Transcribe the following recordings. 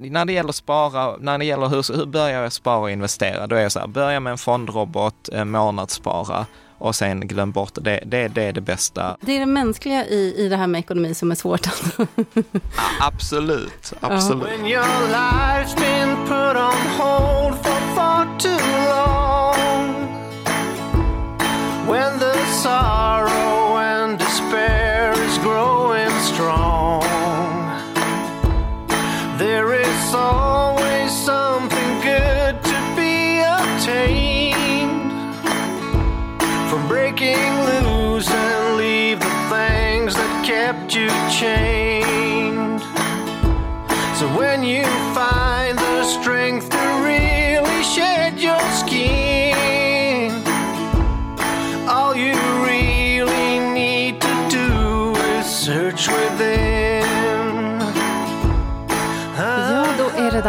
när det gäller spara, när det gäller hur, hur börjar jag spara och investera? Då är jag så här, börja med en fondrobot, månadsspara och sen glöm bort det. Det, det är det bästa. Det är det mänskliga i, i det här med ekonomi som är svårt. Alltså. absolut, absolut. When your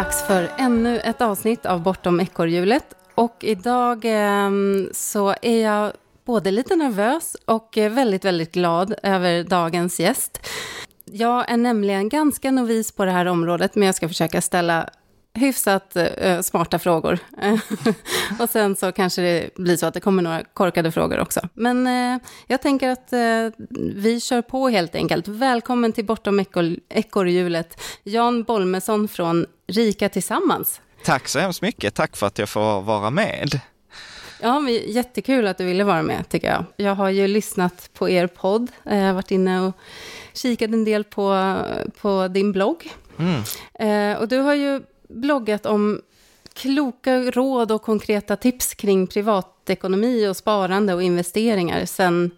dags för ännu ett avsnitt av Bortom ekorrhjulet. Och idag eh, så är jag både lite nervös och eh, väldigt, väldigt glad över dagens gäst. Jag är nämligen ganska novis på det här området, men jag ska försöka ställa hyfsat uh, smarta frågor. och sen så kanske det blir så att det kommer några korkade frågor också. Men uh, jag tänker att uh, vi kör på helt enkelt. Välkommen till Bortom ekorrhjulet, Jan Bolmesson från Rika Tillsammans. Tack så hemskt mycket. Tack för att jag får vara med. Ja, jättekul att du ville vara med, tycker jag. Jag har ju lyssnat på er podd, jag har varit inne och kikat en del på, på din blogg. Mm. Eh, och du har ju bloggat om kloka råd och konkreta tips kring privatekonomi och sparande och investeringar sedan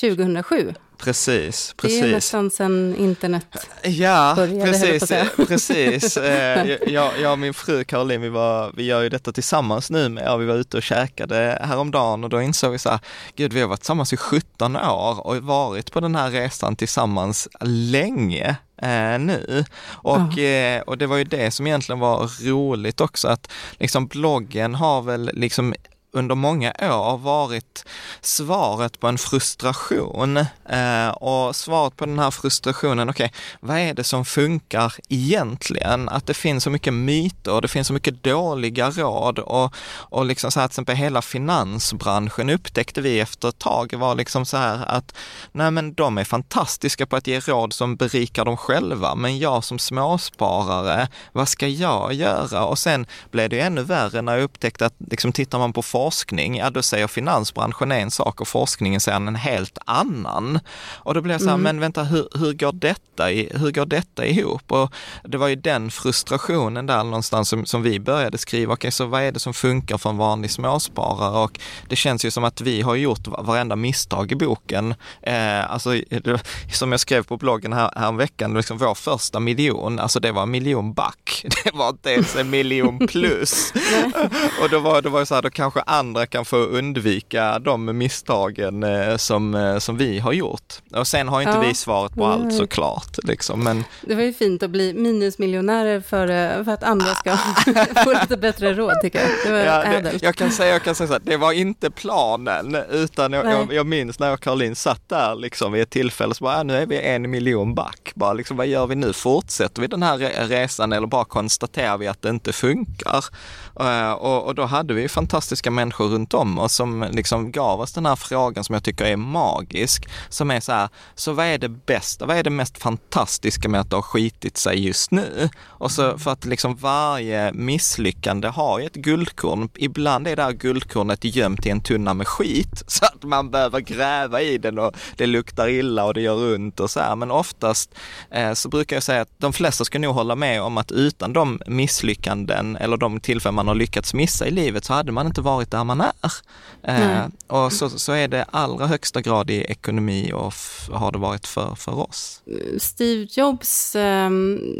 2007. Precis, precis. Det är nästan sen internet ja, började, precis, precis. Eh, jag, jag och min fru Caroline, vi, var, vi gör ju detta tillsammans nu med, vi var ute och käkade häromdagen och då insåg vi så här, gud vi har varit tillsammans i 17 år och varit på den här resan tillsammans länge. Eh, nu. Och, eh, och det var ju det som egentligen var roligt också, att liksom bloggen har väl liksom under många år varit svaret på en frustration. Eh, och svaret på den här frustrationen, okej, okay, vad är det som funkar egentligen? Att det finns så mycket myter och det finns så mycket dåliga råd och, och liksom så här, till exempel hela finansbranschen upptäckte vi efter ett tag var liksom så här att, nej men de är fantastiska på att ge råd som berikar dem själva, men jag som småsparare, vad ska jag göra? Och sen blev det ännu värre när jag upptäckte att liksom tittar man på forskning, ja då säger finansbranschen en sak och forskningen säger en helt annan. Och då blir jag så här, mm. men vänta, hur, hur, går detta, hur går detta ihop? Och det var ju den frustrationen där någonstans som, som vi började skriva, okej, okay, så vad är det som funkar för en vanlig småsparare? Och det känns ju som att vi har gjort varenda misstag i boken. Eh, alltså, som jag skrev på bloggen här, här veckan, liksom vår första miljon, alltså det var en miljon back. Det var inte ens en miljon plus. och då var det var så här, då kanske andra kan få undvika de misstagen eh, som, eh, som vi har gjort. Och sen har inte ja. vi svaret på allt såklart. Liksom, men... Det var ju fint att bli minusmiljonärer för, eh, för att andra ska få lite bättre råd tycker jag. Det var ja, ädelt. jag kan säga, jag kan säga så här, det var inte planen, utan jag, jag, jag, minns när jag och Caroline satt där liksom vid ett tillfälle, så bara, nu är vi en miljon back. Bara liksom, vad gör vi nu? Fortsätter vi den här resan eller bara konstaterar vi att det inte funkar? Och, och, då hade vi fantastiska människor runt om oss som liksom gav oss den här frågan som jag tycker är magisk, som är så här, så vad är det bästa, vad är det mest fantastiska med att det har skitit sig just nu? Och så för att liksom varje misslyckande har ju ett guldkorn, ibland är det här guldkornet gömt i en tunna med skit, så att man behöver gräva i den och det luktar illa och det gör ont och så här, men oftast eh, så brukar jag säga att de flesta ska nog hålla med om att utan de misslyckanden eller de tillfällen man har lyckats missa i livet så hade man inte varit där man är. Eh, och så, så är det allra högsta grad i ekonomi och har det varit för, för oss. Steve Jobs, eh,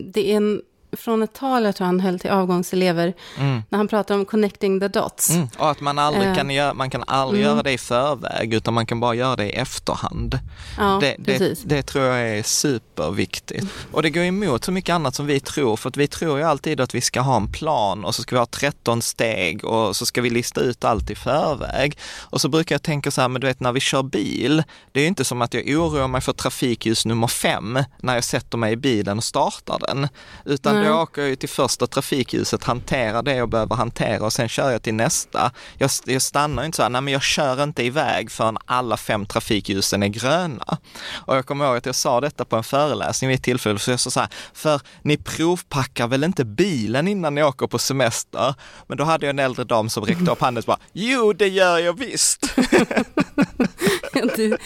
det är en från ett tal jag tror han höll till avgångselever, mm. när han pratar om connecting the dots. Mm. Och att man aldrig kan, göra, man kan aldrig mm. göra det i förväg, utan man kan bara göra det i efterhand. Ja, det, det, det, tror jag är superviktigt. Och det går emot så mycket annat som vi tror, för att vi tror ju alltid att vi ska ha en plan och så ska vi ha 13 steg och så ska vi lista ut allt i förväg. Och så brukar jag tänka så här, men du vet när vi kör bil, det är inte som att jag oroar mig för trafikljus nummer fem när jag sätter mig i bilen och startar den, utan Mm. då åker jag ju till första trafikljuset, hanterar det jag behöver hantera och sen kör jag till nästa. Jag, jag stannar inte så här, nej men jag kör inte iväg förrän alla fem trafikljusen är gröna. Och jag kommer ihåg att jag sa detta på en föreläsning vid ett tillfälle, så jag sa så här, för ni provpackar väl inte bilen innan ni åker på semester? Men då hade jag en äldre dam som räckte upp handen och bara, jo det gör jag visst. det,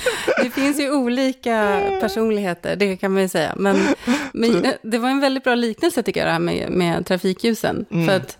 det, finns ju olika personligheter, det kan man ju säga. Men, men det var en väldigt bra liknelse tycker jag, det här med, med trafikljusen. Mm. För att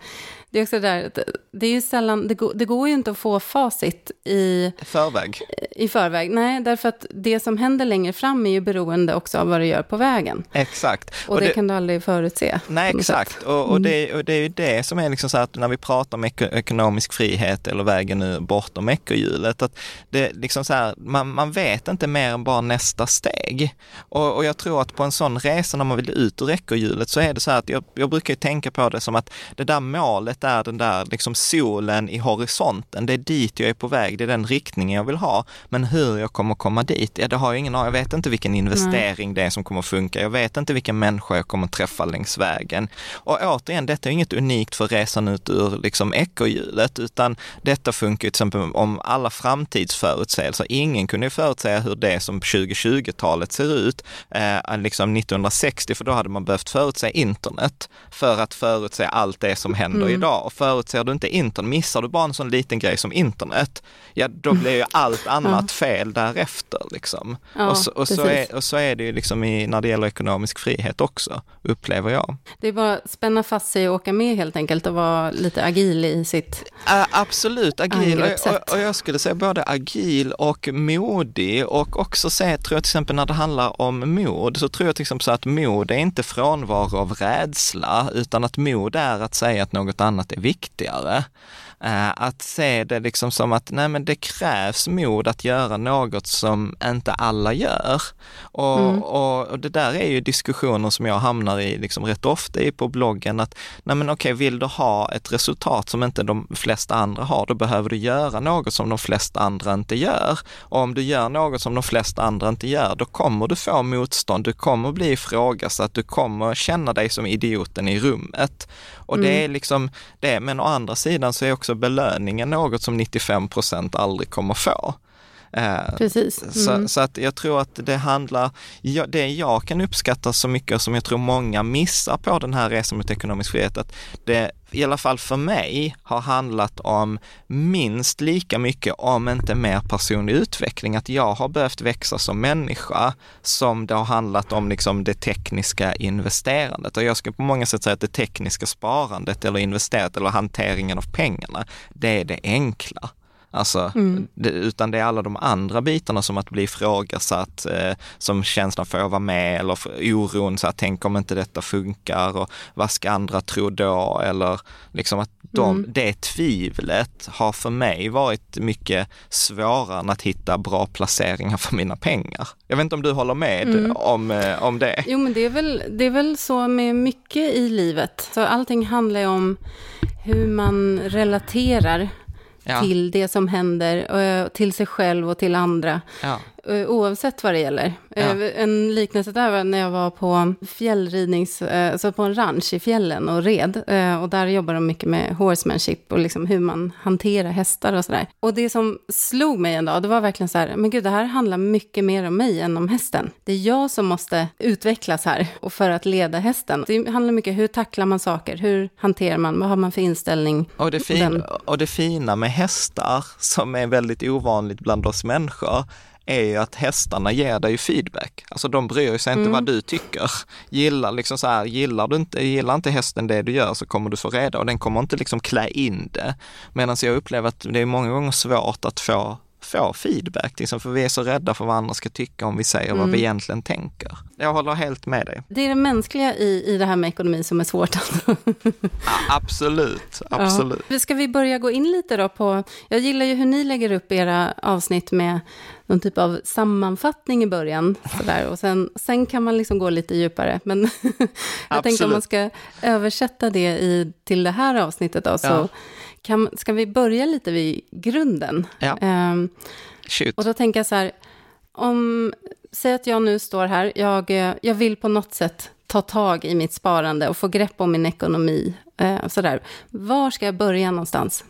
det är också där, det är ju sällan, det går, det går ju inte att få facit i förväg. I förväg, nej, därför att det som händer längre fram är ju beroende också av vad du gör på vägen. Exakt. Och, och det, det, kan du aldrig förutse. Nej, exakt. Och, och, mm. det, och det är ju det som är liksom så att när vi pratar om ekonomisk frihet eller vägen nu bortom ekorrhjulet, att det liksom så här, man, man vet inte mer än bara nästa steg. Och, och jag tror att på en sån resa när man vill ut ur ekorrhjulet så är det så här att jag, jag brukar tänka på det som att det där målet målet är den där liksom solen i horisonten. Det är dit jag är på väg, det är den riktningen jag vill ha. Men hur jag kommer komma dit, ja det har jag ingen aning Jag vet inte vilken investering Nej. det är som kommer funka. Jag vet inte vilken människa jag kommer träffa längs vägen. Och återigen, detta är inget unikt för resan ut ur liksom ekorrhjulet, utan detta funkar till exempel om alla framtidsförutsägelser. Ingen kunde ju förutsäga hur det som 2020-talet ser ut, eh, liksom 1960, för då hade man behövt förutse internet för att förutse allt det som händer mm. idag bra och förutser du inte internet, missar du bara en sån liten grej som internet, ja då blir ju allt annat ja. fel därefter liksom. Ja, och, så, och, så är, och så är det ju liksom i, när det gäller ekonomisk frihet också, upplever jag. Det är bara att spänna fast sig och åka med helt enkelt och vara lite agil i sitt äh, Absolut, agil. Och, och, jag skulle säga både agil och modig och också se, tror jag till exempel när det handlar om mod, så tror jag till exempel så att mod är inte frånvaro av rädsla, utan att mod är att säga att något annat annat är viktigare. Eh, att se det liksom som att nej men det krävs mod att göra något som inte alla gör. Och, mm. och, och, det där är ju diskussioner som jag hamnar i liksom rätt ofta i på bloggen att nej men okej, vill du ha ett resultat som inte de flesta andra har, då behöver du göra något som de flesta andra inte gör. Och om du gör något som de flesta andra inte gör, då kommer du få motstånd, du kommer bli ifrågasatt, du kommer känna dig som idioten i rummet. Och mm. det är liksom det, men å andra sidan så är också belöningen något som 95 procent aldrig kommer få. Eh, Precis. Mm. Så, så, att jag tror att det handlar, det jag kan uppskatta så mycket som jag tror många missar på den här resan mot ekonomisk frihet, att det i alla fall för mig har handlat om minst lika mycket, om inte mer personlig utveckling. Att jag har behövt växa som människa som det har handlat om liksom det tekniska investerandet. Och jag ska på många sätt säga att det tekniska sparandet eller investerat eller hanteringen av pengarna, det är det enkla. Alltså, mm. det, utan det är alla de andra bitarna som att bli ifrågasatt, eh, som känslan för att vara med eller oron, så att tänk om inte detta funkar och vad ska andra tro då? Eller liksom att de, mm. det tvivlet har för mig varit mycket svårare än att hitta bra placeringar för mina pengar. Jag vet inte om du håller med mm. om, eh, om det? Jo, men det är, väl, det är väl så med mycket i livet. Så allting handlar ju om hur man relaterar ja. till det som händer, till sig själv och till andra. Ja. Eh, oavsett vad det gäller. Ja. Eh, en liknelse där var när jag var på fjällridnings, alltså på en ranch i fjällen och red. Och där jobbar de mycket med horsemanship och liksom hur man hanterar hästar och sådär. Och det som slog mig en dag, det var verkligen så här, men gud, det här handlar mycket mer om mig än om hästen. Det är jag som måste utvecklas här och för att leda hästen. Det handlar mycket hur tacklar man saker, hur hanterar man, vad har man för inställning? Och det, fin och det fina med hästar, som är väldigt ovanligt bland oss människor, är ju att hästarna ger dig feedback. Alltså de bryr sig inte mm. vad du tycker. Gillar liksom så här, gillar du inte, gillar inte hästen det du gör så kommer du få reda och den kommer inte liksom klä in det. Medan jag upplever att det är många gånger svårt att få få feedback, liksom, för vi är så rädda för vad andra ska tycka om vi säger mm. vad vi mm. egentligen tänker. Jag håller helt med dig. Det är det mänskliga i, i det här med ekonomi som är svårt. ja, absolut, absolut. Ja. Ska vi börja gå in lite då på, jag gillar ju hur ni lägger upp era avsnitt med någon typ av sammanfattning i början. Sådär. Och sen, sen kan man liksom gå lite djupare. Men jag tänkte om man ska översätta det i, till det här avsnittet då, så ja. Kan, ska vi börja lite vid grunden. Ja. Um, och då tänker jag så här, om säg att jag nu står här, jag, eh, jag vill på något sätt ta tag i mitt sparande och få grepp om min ekonomi. Eh, sådär. Var ska jag börja någonstans?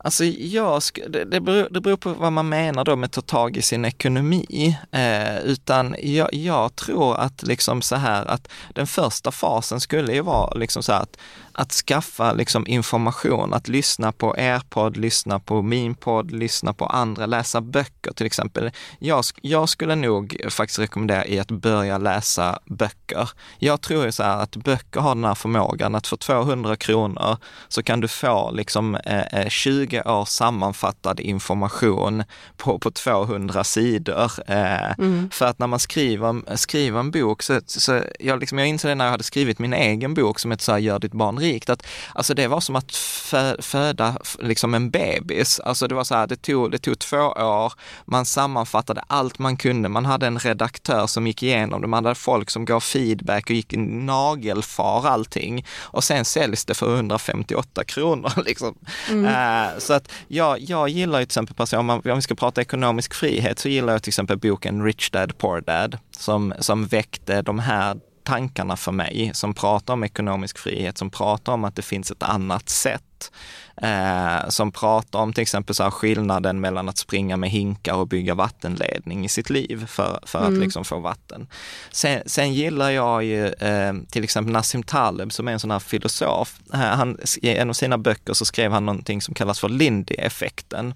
Alltså jag, det, det, beror, det beror på vad man menar då med att ta tag i sin ekonomi. Eh, utan jag, jag, tror att liksom så här att den första fasen skulle ju vara liksom så här att att skaffa liksom information, att lyssna på er podd, lyssna på min podd, lyssna på andra, läsa böcker till exempel. Jag, jag skulle nog faktiskt rekommendera i att börja läsa böcker. Jag tror ju så här att böcker har den här förmågan att för 200 kronor så kan du få liksom eh, 20 eh, år sammanfattad information på, på 200 sidor. Eh, mm. För att när man skriver, skriver en bok så, så jag, liksom, jag inser det när jag hade skrivit min egen bok som heter så här, Gör ditt barn rikt. Att, alltså det var som att föda liksom en bebis. Alltså det var så här, det tog, det tog två år, man sammanfattade allt man kunde, man hade en redaktör som gick igenom det, man hade folk som gav feedback och gick nagelfar allting. Och sen säljs det för 158 kronor. Liksom. Mm. Uh, så att jag, jag gillar ju till exempel, om, man, om vi ska prata ekonomisk frihet, så gillar jag till exempel boken Rich Dad Poor Dad som, som väckte de här tankarna för mig, som pratar om ekonomisk frihet, som pratar om att det finns ett annat sätt. Eh, som pratar om till exempel så skillnaden mellan att springa med hinkar och bygga vattenledning i sitt liv för, för mm. att liksom få vatten. Sen, sen gillar jag ju eh, till exempel Nassim Taleb som är en sån här filosof. Eh, han, I en av sina böcker så skrev han någonting som kallas för Lindy-effekten.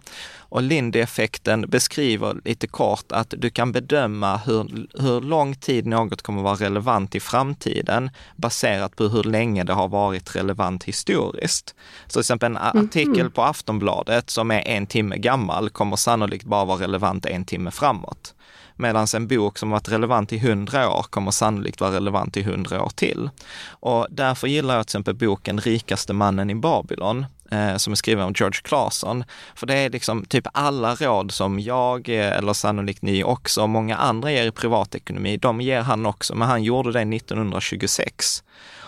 Och Lindy-effekten beskriver lite kort att du kan bedöma hur, hur lång tid något kommer vara relevant i framtiden baserat på hur länge det har varit relevant historiskt. Så till exempel en. Mm-hmm. artikel mm. på Aftonbladet som är en timme gammal kommer sannolikt bara vara relevant en timme framåt. Medan en bok som varit relevant i hundra år kommer sannolikt vara relevant i hundra år till. Och därför gillar jag till exempel boken Rikaste mannen i Babylon eh, som är skriven av George Claesson. För det är liksom typ alla råd som jag, eh, eller sannolikt ni också, och många andra ger i privatekonomi, de ger han också, men han gjorde det 1926.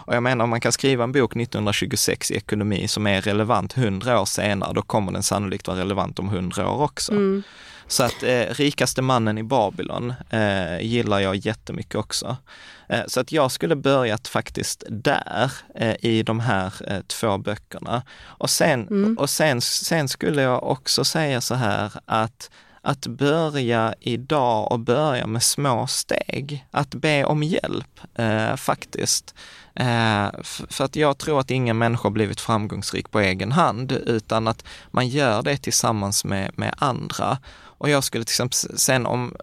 Och jag menar, om man kan skriva en bok 1926 i ekonomi som är relevant hundra år senare, då kommer den sannolikt vara relevant om hundra år också. Mm. Så att eh, Rikaste mannen i Babylon eh, gillar jag jättemycket också. Eh, så att jag skulle börjat faktiskt där eh, i de här eh, två böckerna. Och sen, mm. och sen, sen skulle jag också säga så här att att börja idag och börja med små steg, att be om hjälp eh, faktiskt. Eh, för att jag tror att ingen människa blivit framgångsrik på egen hand, utan att man gör det tillsammans med, med andra. Och jag skulle till exempel sen om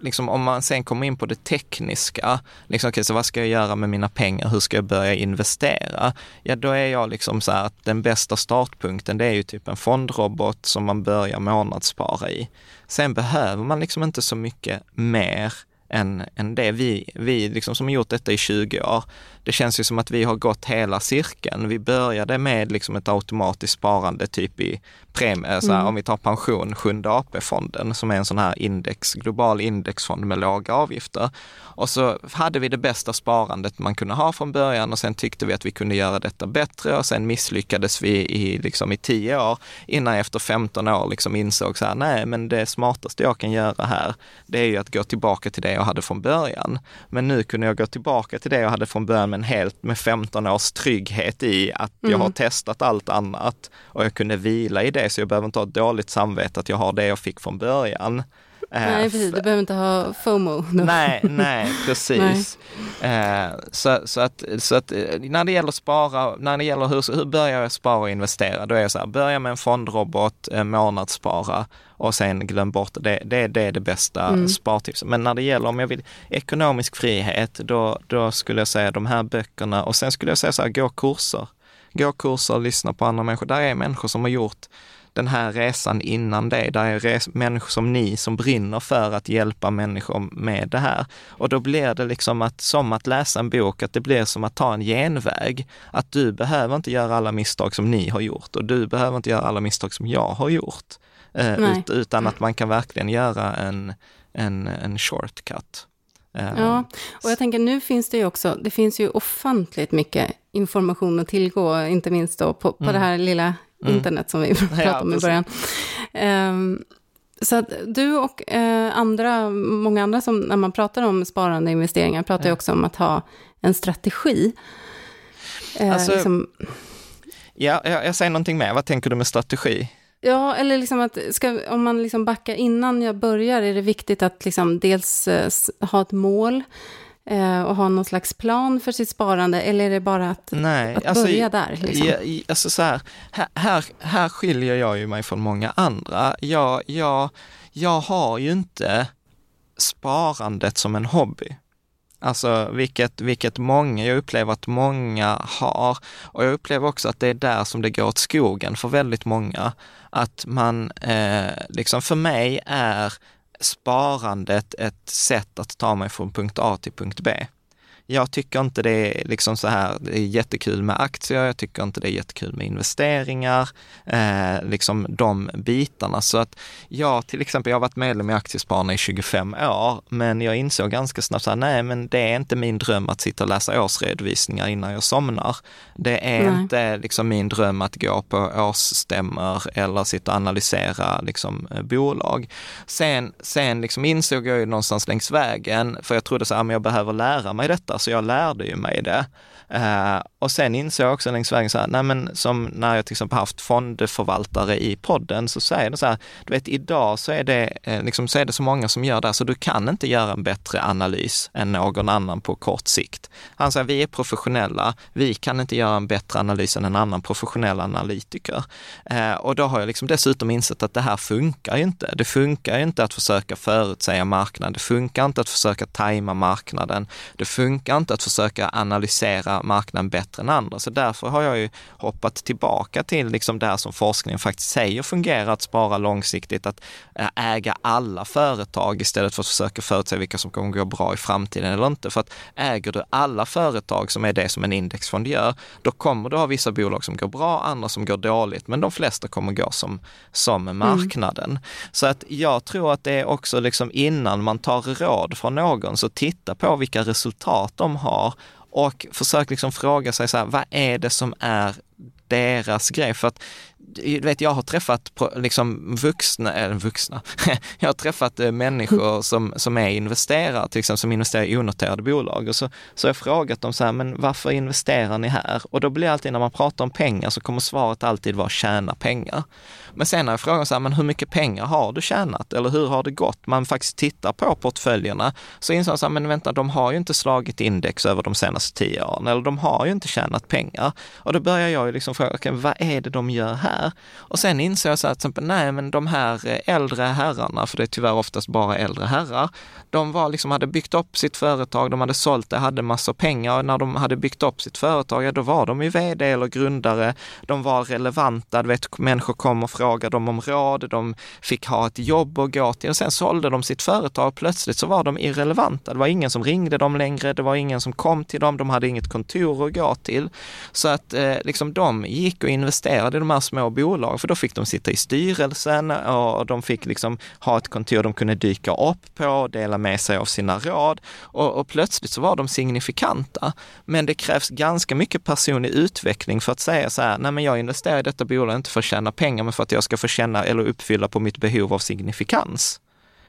liksom om man sen kommer in på det tekniska, liksom, okay, så vad ska jag göra med mina pengar, hur ska jag börja investera? Ja, då är jag liksom så här att den bästa startpunkten, det är ju typ en fondrobot som man börjar månadsspara i. Sen behöver man liksom inte så mycket mer än, än det. Vi, vi liksom som har gjort detta i 20 år, det känns ju som att vi har gått hela cirkeln. Vi började med liksom ett automatiskt sparande typ i premie, så här, mm. om vi tar pension, Sjunde AP-fonden som är en sån här index, global indexfond med låga avgifter. Och så hade vi det bästa sparandet man kunde ha från början och sen tyckte vi att vi kunde göra detta bättre och sen misslyckades vi i, liksom i tio år innan jag efter 15 år liksom insåg så här, nej men det smartaste jag kan göra här, det är ju att gå tillbaka till det jag hade från början. Men nu kunde jag gå tillbaka till det jag hade från början men helt med 15 års trygghet i att jag mm. har testat allt annat och jag kunde vila i det så jag behöver inte ha dåligt samvete att jag har det jag fick från början. Eh, nej, precis. Du behöver inte ha FOMO. Nej, nej, precis. nej. Eh, så, så, att, så att eh, när det gäller spara, när det gäller hur, hur börjar jag spara och investera? Då är jag så här, börja med en fondrobot, månadsspara och sen glöm bort det. Det, det är det bästa mm. spartipset. Men när det gäller om jag vill ekonomisk frihet, då, då skulle jag säga de här böckerna och sen skulle jag säga så här, gå kurser. Gå kurser, lyssna på andra människor. Där är människor som har gjort den här resan innan det. Där är res- människor som ni som brinner för att hjälpa människor med det här. Och då blir det liksom att, som att läsa en bok, att det blir som att ta en genväg. Att du behöver inte göra alla misstag som ni har gjort och du behöver inte göra alla misstag som jag har gjort. Eh, ut, utan att man kan verkligen göra en, en, en shortcut. Eh, ja, och jag tänker nu finns det ju också, det finns ju ofantligt mycket information att tillgå, inte minst då på, på mm. det här lilla mm. internet som vi pratade ja, om i början. Um, Så att du och eh, andra, många andra som när man pratar om sparande investeringar pratar ju också om att ha en strategi. Eh, Alltså, liksom, Ja, jag, jag säger någonting mer. Vad tänker du med strategi? Ja, eller liksom att ska, om man liksom backar innan jag börjar är det viktigt att liksom dels eh, ha ett mål eh, och ha någon slags plan för sitt sparande, eller är det bara att, Nej, att alltså, börja där? Liksom? Ja, i- alltså så här, här, här, här skiljer jag ju mig från många andra. Jag, jag, jag har ju inte sparandet som en hobby. Alltså vilket, vilket många, jag upplever att många har. Och jag upplever också att det är där som det går åt skogen för väldigt många. Att man, eh, liksom för mig är sparandet ett sätt att ta mig från punkt A till punkt B. Jag tycker inte det är liksom så här, det är jättekul med aktier, jag tycker inte det är jättekul med investeringar, eh, liksom de bitarna. Så att jag till exempel, jag har varit medlem i Aktiespararna i 25 år, men jag insåg ganska snabbt här, nej men det är inte min dröm att sitta och läsa årsredovisningar innan jag somnar. Det är Nej. inte liksom min dröm att gå på årsstämmor eller sitta och analysera liksom, eh, bolag. Sen, sen liksom insåg jag ju någonstans längs vägen, för jag trodde så här, men jag behöver lära mig detta, så jag lärde ju mig det. Eh, och sen insåg jag också längs vägen så här, nej men som när jag till exempel haft fondförvaltare i podden så säger de så här, du vet idag så är det, eh, liksom, så är det så många som gör det, här, så du kan inte göra en bättre analys än någon annan på kort sikt. Han säger, vi är professionella, vi kan inte göra en bättre analys än en annan professionell analytiker. Eh, och då har jag liksom dessutom insett att det här funkar ju inte. Det funkar ju inte att försöka förutsäga marknaden, det funkar inte att försöka tajma marknaden, det funkar inte att försöka analysera marknaden bättre än andra. Så därför har jag ju hoppat tillbaka till liksom det som forskningen faktiskt säger fungerar, att spara långsiktigt, att eh, äga alla företag istället för att försöka förutse vilka som kommer gå bra i framtiden eller inte. För att äger du alla företag som är det som en indexfond gör, då kommer du ha vissa bolag som går bra, andra som går dåligt, men de flesta kommer gå som, som marknaden. Så att jag tror att det är också liksom innan man tar råd från någon, så titta på vilka resultat de har och försök liksom fråga sig så här, vad är det som är deras grej? För att du vet, jag har träffat liksom vuxna, eller vuxna, jag har träffat eh, människor som, som är investerare, till exempel som investerar i onoterade bolag och så, så har jag frågat dem så här, men varför investerar ni här? Och då blir alltid när man pratar om pengar så kommer svaret alltid vara tjäna pengar. Men sen när jag frågar så här, men hur mycket pengar har du tjänat? Eller hur har det gått? Man faktiskt tittar på portföljerna så inser man så här, men vänta, de har ju inte slagit index över de senaste tio åren, eller de har ju inte tjänat pengar. Och då börjar jag ju liksom fråga, okay, vad är det de gör här? Och sen inser jag så här, till exempel, nej men de här eh, äldre herrarna, för det är tyvärr oftast bara äldre herrar, de var liksom, hade byggt upp sitt företag, de hade sålt det, hade massor pengar och när de hade byggt upp sitt företag, ja, då var de ju vd eller grundare, de var relevanta, du vet, människor kom och frågade dem om råd, de fick ha ett jobb att gå till och sen sålde de sitt företag, och plötsligt så var de irrelevanta, det var ingen som ringde dem längre, det var ingen som kom till dem, de hade inget kontor att gå till. Så att eh, liksom de gick och investerade i de här små bolagen, för då fick de sitta i styrelsen och de fick liksom ha ett kontor de kunde dyka upp på och dela med sig av sina råd. Och, och plötsligt så var de signifikanta. Men det krävs ganska mycket personlig utveckling för att säga så här, nej men jag investerar i detta bolag inte för att tjäna pengar, men för att jag ska få känna eller uppfylla på mitt behov av signifikans.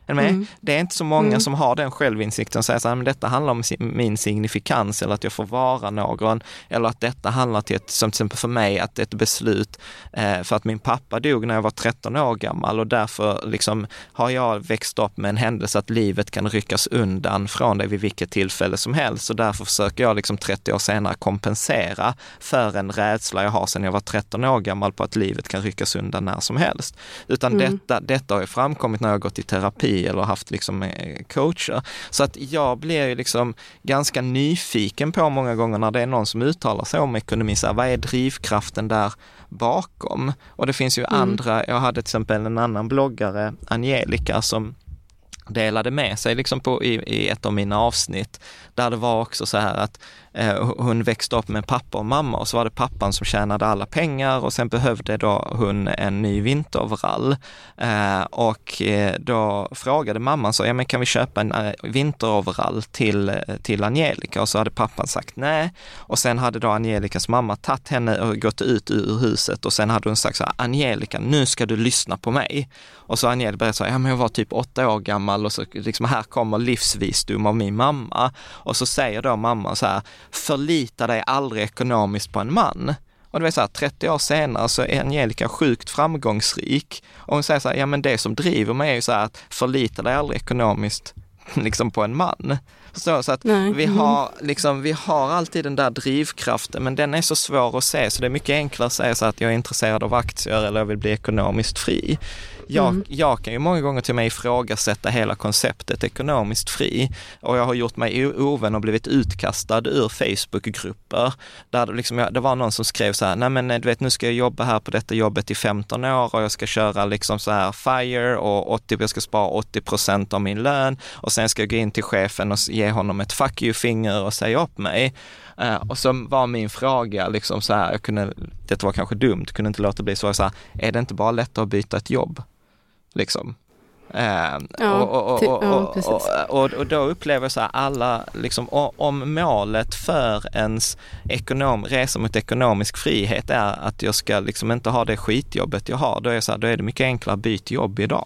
Är med? Mm. Det är inte så många Mm. som har den självinsikten och säger så här, men detta handlar om min signifikans eller att jag får vara någon. Eller att detta handlar till ett, som till exempel för mig, att ett beslut eh, för att min pappa dog när jag var 13 år gammal och därför liksom har jag växt upp med en händelse att livet kan ryckas undan från dig vid vilket tillfälle som helst och därför försöker jag liksom 30 år senare kompensera för en rädsla jag har sedan jag var 13 år gammal på att livet kan ryckas undan när som helst. Utan Mm. detta, detta har ju framkommit när jag har gått i terapi eller haft liksom eh, coacher. Så att jag blir ju liksom ganska nyfiken på många gånger när det är någon som uttalar sig om ekonomi, så här, vad är drivkraften där bakom? Och det finns ju Mm. andra, jag hade till exempel en annan bloggare, Angelica, som delade med sig liksom på, i, i ett av mina avsnitt, där det var också så här att eh, hon växte upp med pappa och mamma och så var det pappan som tjänade alla pengar och sen behövde då hon en ny vinteroverall. Eh, och eh, då frågade mamman så, ja men kan vi köpa en eh, vinteroverall till, eh, till Angelica? Och så hade pappan sagt nej. Och sen hade då Angelicas mamma tagit henne och gått ut ur huset och sen hade hon sagt så här, Angelica, nu ska du lyssna på mig. Och så Angelica började säga, ja men jag var typ åtta år gammal och så liksom här kommer livsvisdom av min mamma. Och så säger då mamma så här, förlita dig aldrig ekonomiskt på en man. Och det var så här, 30 år senare så är Angelica sjukt framgångsrik. Och hon säger så här, ja men det som driver mig är ju så här att förlita dig aldrig ekonomiskt liksom på en man. Så, så att Nej. vi har, liksom, vi har alltid den där drivkraften, men den är så svår att se, så det är mycket enklare att säga så att jag är intresserad av aktier eller jag vill bli ekonomiskt fri. Jag, Mm. jag kan ju många gånger till och med ifrågasätta hela konceptet ekonomiskt fri och jag har gjort mig ovän och blivit utkastad ur Facebookgrupper där liksom, jag- det var någon som skrev så här, nej men du vet nu ska jag jobba här på detta jobbet i 15 år och jag ska köra liksom så här FIRE och 80, jag ska spara 80 procent av min lön och sen ska jag gå in till chefen och ge honom ett fuck you-finger och säga upp mig. Eh, och så var min fråga liksom så här, jag kunde, det var kanske dumt, kunde inte låta bli så, så här, är det inte bara lättare att byta ett jobb? Liksom. Ja, och, ja, då upplever jag så här alla, liksom, om målet för ens ekonom, resa mot ekonomisk frihet är att jag ska liksom inte ha det skitjobbet jag har, då är, så här, då är det mycket enklare att byta jobb idag.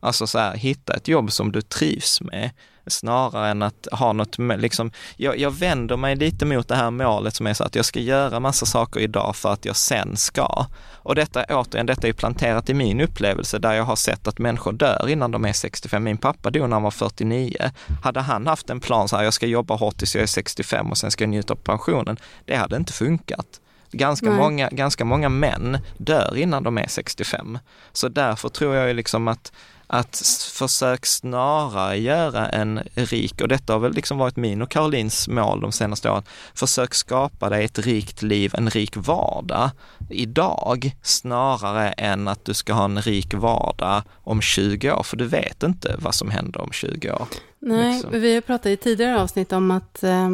Alltså så här, hitta ett jobb som du trivs med snarare än att ha något, med- liksom, jag, jag vänder mig lite mot det här målet som är så att jag ska göra massa saker idag för att jag sen ska. Och detta, återigen, detta är planterat i min upplevelse där jag har sett att människor dör innan de är 65. Min pappa dog när han var 49. Hade han haft en plan så här, jag ska jobba hårt tills jag är 65 och sen ska jag njuta av pensionen, det hade inte funkat. Ganska Nej. många, ganska många män dör innan de är 65. Så därför tror jag ju liksom att att försök snarare göra en rik, och detta har väl liksom varit min och Karolins mål de senaste åren, försök skapa dig ett rikt liv, en rik vardag idag, snarare än att du ska ha en rik vardag om 20 år, för du vet inte vad som händer om 20 år. Nej, liksom. vi har pratat i tidigare avsnitt om att eh,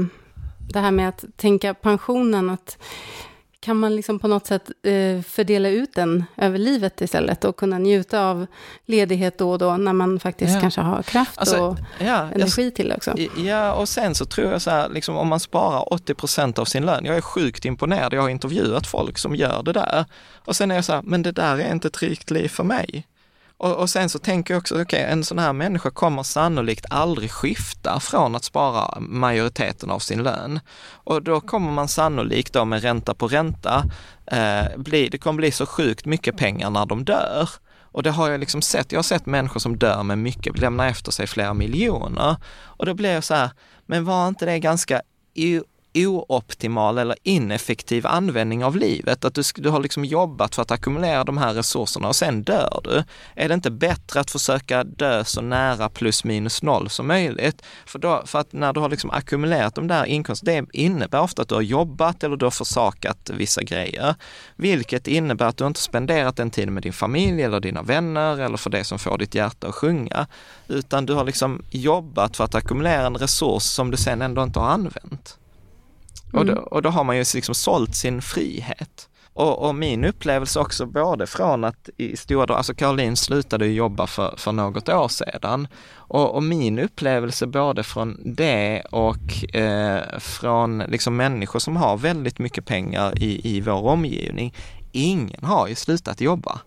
det här med att tänka pensionen, att kan man liksom på något sätt eh, fördela ut den över livet istället och kunna njuta av ledighet då och då när man faktiskt Ja. kanske har kraft Alltså, och Ja, jag, energi till det också. Ja, och sen så tror jag så här, liksom, om man sparar 80 procent av sin lön, jag är sjukt imponerad, jag har intervjuat folk som gör det där. Och sen är jag så här, men det där är inte ett rikt liv för mig. Och, och sen så tänker jag också, okej, en sån här människa kommer sannolikt aldrig skifta från att spara majoriteten av sin lön. Och då kommer man sannolikt då med ränta på ränta, eh, bli, det kommer bli så sjukt mycket pengar när de dör. Och det har jag liksom sett, jag har sett människor som dör med mycket, lämnar efter sig flera miljoner. Och då blir jag så här, men var inte det ganska ooptimal eller ineffektiv användning av livet? Att du, du har liksom jobbat för att ackumulera de här resurserna och sen dör du. Är det inte bättre att försöka dö så nära plus minus noll som möjligt? För, då, för att när du har liksom ackumulerat de där inkomsterna, det innebär ofta att du har jobbat eller du har försakat vissa grejer. Vilket innebär att du inte spenderat den tiden med din familj eller dina vänner eller för det som får ditt hjärta att sjunga. Utan du har liksom jobbat för att ackumulera en resurs som du sen ändå inte har använt. Och, då, Mm. och då har man ju liksom sålt sin frihet. Och, och min upplevelse också både från att i stora alltså Caroline slutade jobba för, för något år sedan. Och, och min upplevelse både från det och eh, från liksom människor som har väldigt mycket pengar i, i vår omgivning, ingen har ju slutat jobba.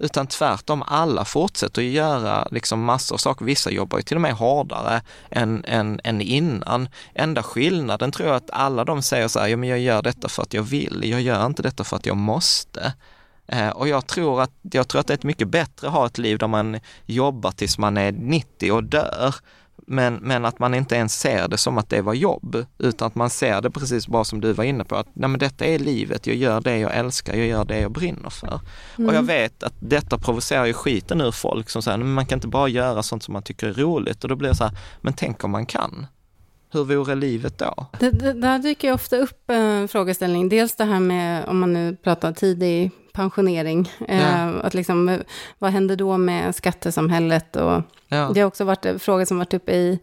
Utan tvärtom, alla fortsätter göra liksom massor av saker. Vissa jobbar ju till och med hårdare än, än, än innan. Enda skillnaden tror jag att alla de säger så här, ja men jag gör detta för att jag vill, jag gör inte detta för att jag måste. Eh, och jag tror, att, jag tror att det är mycket bättre att ha ett liv där man jobbar tills man är 90 och dör. Men, men att man inte ens ser det som att det var jobb, utan att man ser det precis bara som du var inne på, att nej men detta är livet, jag gör det jag älskar, jag gör det jag brinner för. Och jag vet att detta provocerar ju skiten ur folk som säger, men man kan inte bara göra sånt som man tycker är roligt. Och då blir det så här, men tänk om man kan? Hur vore livet då? Det, det, där dyker ofta upp en frågeställning. Dels det här med, om man nu pratar tidig pensionering. Eh, att liksom, vad händer då med skattesamhället? Och Ja. Det har också varit en fråga som varit uppe i,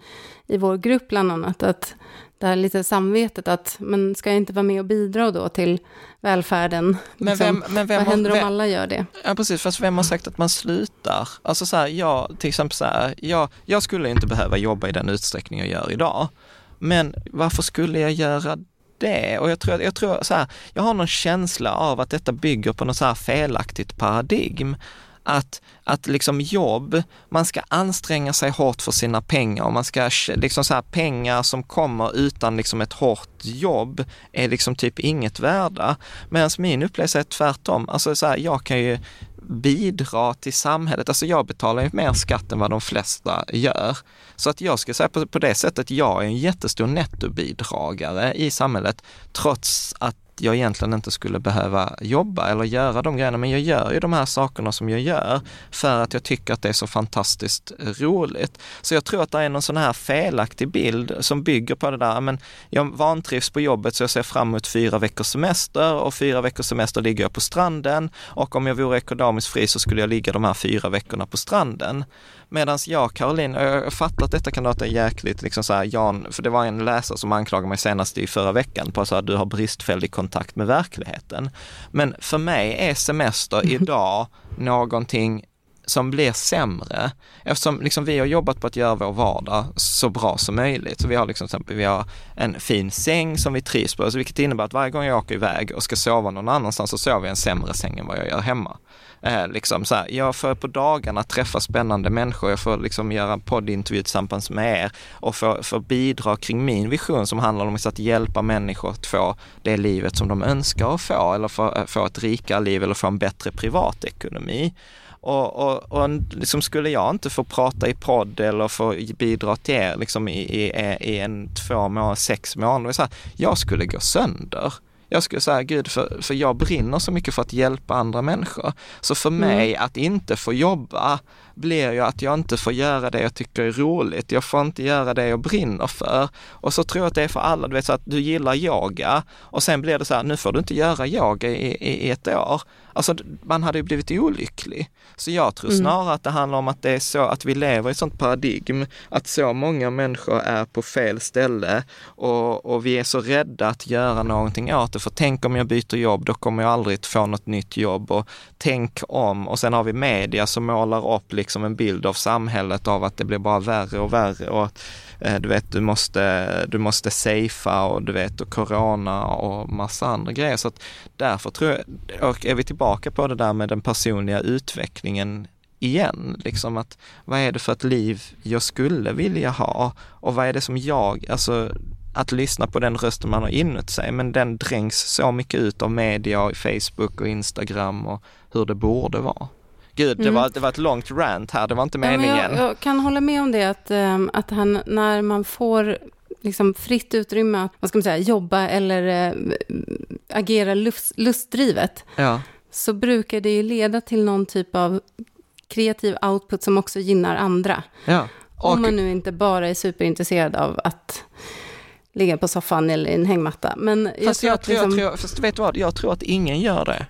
i vår grupp bland annat. Att det här lite samvetet att, men ska jag inte vara med och bidra då till välfärden? Men Liksom, vem, men vem, vad har- händer om vem, alla gör det? Ja precis, fast vem har sagt att man slutar? Alltså så här, jag, till exempel så här, jag, jag skulle inte behöva jobba i den utsträckning jag gör idag. Men varför skulle jag göra det? Och jag tror, jag tror så här, jag har någon känsla av att detta bygger på något så här felaktigt paradigm. Att, att liksom jobb, man ska anstränga sig hårt för sina pengar och man ska liksom så här, pengar som kommer utan liksom ett hårt jobb är liksom typ inget värda. Medan min upplevelse är tvärtom. Alltså så här, jag kan ju bidra till samhället. Alltså jag betalar ju mer skatt än vad de flesta gör. Så att jag ska säga på, på det sättet, jag är en jättestor nettobidragare i samhället trots att jag egentligen inte skulle behöva jobba eller göra de grejerna, men jag gör ju de här sakerna som jag gör för att jag tycker att det är så fantastiskt roligt. Så jag tror att det är någon sån här felaktig bild som bygger på det där, men jag vantrivs på jobbet så jag ser fram emot fyra veckors semester och fyra veckors semester ligger jag på stranden och om jag vore ekonomiskt fri så skulle jag ligga de här fyra veckorna på stranden. Medan jag, Caroline, jag fattar att detta kan låta jäkligt, liksom så här, Jan, för det var en läsare som anklagade mig senast i förra veckan på att du har bristfällig kontakt med verkligheten. Men för mig är semester idag någonting som blir sämre eftersom liksom vi har jobbat på att göra vår vardag så bra som möjligt. Så vi har liksom, till exempel, vi har en fin säng som vi trivs på, så vilket innebär att varje gång jag åker iväg och ska sova någon annanstans så sover jag i en sämre säng än vad jag gör hemma. Eh, liksom så här, jag får på dagarna träffa spännande människor, jag får liksom göra en poddintervju tillsammans med er och få, bidra kring min vision som handlar om att hjälpa människor att få det livet som de önskar att få eller få, eh, få ett rikare liv eller få en bättre privatekonomi. Och, och, och liksom skulle jag inte få prata i podd eller få bidra till er liksom i, i, i en, två månader, sex månader, så här, jag skulle gå sönder. Jag skulle säga, gud, för, för jag brinner så mycket för att hjälpa andra människor. Så för mig att inte få jobba blir ju att jag inte får göra det jag tycker är roligt. Jag får inte göra det jag brinner för. Och så tror jag att det är för alla, du vet så att du gillar yoga och sen blir det så här, nu får du inte göra yoga i, i, i ett år. Alltså man hade ju blivit olycklig. Så jag tror snarare att det handlar om att det är så att vi lever i ett sånt paradigm, att så många människor är på fel ställe och, och vi är så rädda att göra någonting åt det. För tänk om jag byter jobb, då kommer jag aldrig få något nytt jobb. Och tänk om, och sen har vi media som målar upp liksom en bild av samhället av att det blir bara värre och värre. Och att, Eh, du vet, du måste, du måste safea och du vet, och corona och massa andra grejer. Så att därför tror jag, och är vi tillbaka på det där med den personliga utvecklingen igen, liksom att vad är det för ett liv jag skulle vilja ha och vad är det som jag, alltså att lyssna på den rösten man har inuti sig, men den dränks så mycket ut av media och Facebook och Instagram och hur det borde vara. Gud, det, Mm. var, det var ett långt rant här, det var inte Ja, men meningen. jag, jag kan hålla med om det, att, ehm, att han, när man får liksom fritt utrymme att vad ska man säga, jobba eller eh, agera lust, lustdrivet, Ja, så brukar det ju leda till någon typ av kreativ output som också gynnar andra. ja. Och, Om man nu inte bara är superintresserad av att ligga på soffan eller i en hängmatta. Men jag fast, tror jag, att liksom, jag tror, fast vet du vad, jag tror att ingen gör det.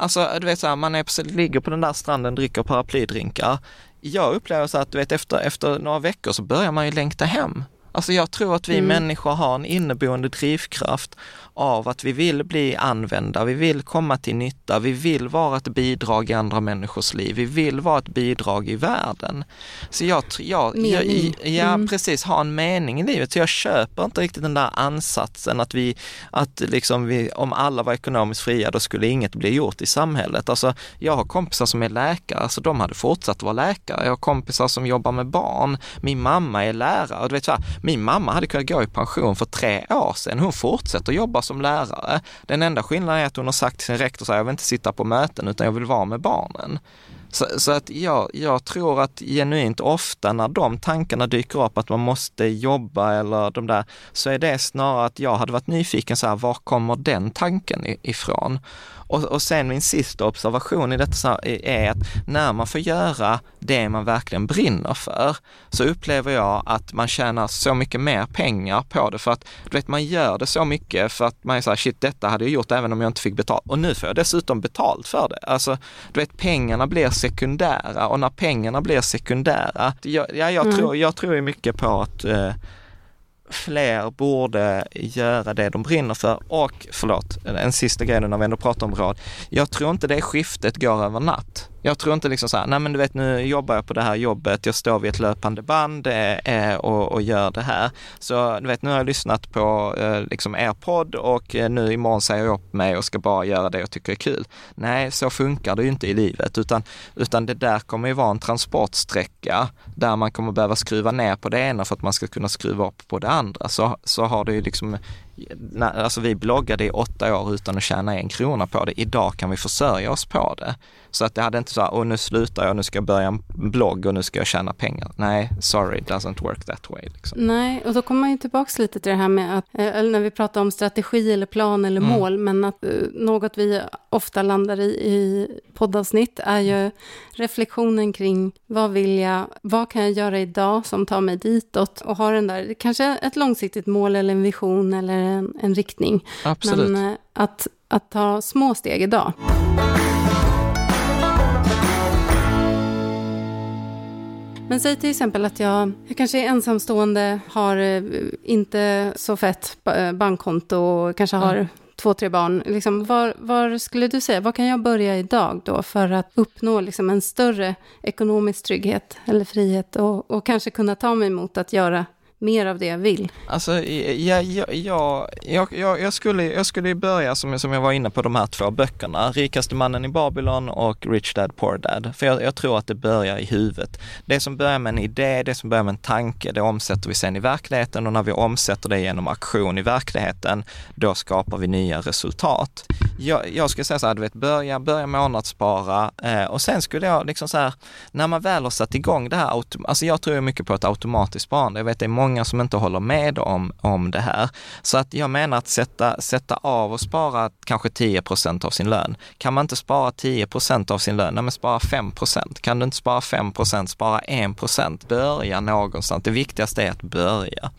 Alltså, du vet så här, man är på, ligger på den där stranden, dricker paraplydrinkar. Jag upplever så att du vet, efter, efter några veckor så börjar man ju längta hem. Alltså jag tror att vi Mm. människor har en inneboende drivkraft av att vi vill bli använda, vi vill komma till nytta, vi vill vara ett bidrag i andra människors liv, vi vill vara ett bidrag i världen. Så jag, jag, jag, ja Mm. precis, ha en mening i livet. Så jag köper inte riktigt den där ansatsen att vi, att liksom vi, om alla var ekonomiskt fria, då skulle inget bli gjort i samhället. Alltså, jag har kompisar som är läkare, alltså de hade fortsatt vara läkare. Jag har kompisar som jobbar med barn. Min mamma är lärare. Och du vet, så här, min mamma hade kunnat gå i pension för tre år sedan. Hon fortsätter jobba som lärare. Den enda skillnaden är att hon har sagt till sin rektor så här, jag vill inte sitta på möten utan jag vill vara med barnen. Så, så att jag, jag tror att genuint ofta när de tankarna dyker upp att man måste jobba eller de där, så är det snarare att jag hade varit nyfiken så här, var kommer den tanken ifrån? Och, och sen min sista observation i detta är att när man får göra det man verkligen brinner för, så upplever jag att man tjänar så mycket mer pengar på det. För att du vet, man gör det så mycket för att man är så här, shit, detta hade jag gjort även om jag inte fick betalt. Och nu får jag dessutom betalt för det. Alltså, du vet, pengarna blir sekundära och när pengarna blir sekundära, jag, ja, jag, mm. tror, jag tror mycket på att eh, fler borde göra det de brinner för och, förlåt, en sista grej nu när vi ändå pratar om rad. Jag tror inte det skiftet går över natt. Jag tror inte liksom så här, nej men du vet nu jobbar jag på det här jobbet, jag står vid ett löpande band eh, eh, och, och, gör det här. Så du vet, nu har jag lyssnat på eh, liksom er podd och eh, nu imorgon säger jag upp mig och ska bara göra det jag tycker är kul. Nej, så funkar det ju inte i livet, utan, utan det där kommer ju vara en transportsträcka där man kommer behöva skruva ner på det ena för att man ska kunna skruva upp på det andra. Så, så har det ju liksom alltså vi bloggade i åtta år utan att tjäna en krona på det. Idag kan vi försörja oss på det. Så att det hade inte så här, och nu slutar jag, nu ska jag börja en blogg och nu ska jag tjäna pengar. Nej, sorry, it doesn't work that way. Liksom. Nej, och då kommer man ju tillbaka lite till det här med att, eh, eller när vi pratar om strategi eller plan eller mm. mål, men att uh, något vi ofta landar i i poddavsnitt är ju reflektionen kring vad vill jag, vad kan jag göra idag som tar mig ditåt och ha den där, kanske ett långsiktigt mål eller en vision eller en, en riktning. Absolut. Men uh, att, att ta små steg idag. Men säg till exempel att jag, jag kanske är ensamstående, har eh, inte så fett eh, bankkonto och kanske har mm. två, tre barn. Liksom, var, var, skulle du säga, var kan jag börja idag då för att uppnå liksom en större ekonomisk trygghet eller frihet och, och kanske kunna ta mig emot att göra mer av det jag vill? Alltså, ja, ja, ja, jag, jag, jag, skulle, jag skulle börja som, som jag var inne på de här två böckerna, Rikaste mannen i Babylon och Rich Dad Poor Dad. För jag, jag, tror att det börjar i huvudet. Det som börjar med en idé, det som börjar med en tanke, det omsätter vi sen i verkligheten och när vi omsätter det genom aktion i verkligheten, då skapar vi nya resultat. Jag, jag skulle säga så här, du vet, börja, börja månadsspara eh, och sen skulle jag liksom så här, när man väl har satt igång det här, alltså jag tror mycket på ett automatiskt sparande. Jag vet det är många som inte håller med om, om det här. Så att jag menar att sätta, sätta av och spara kanske 10% av sin lön. Kan man inte spara 10% av sin lön, nej men spara 5% Kan du inte spara 5% spara 1 Börja någonstans. Det viktigaste är att börja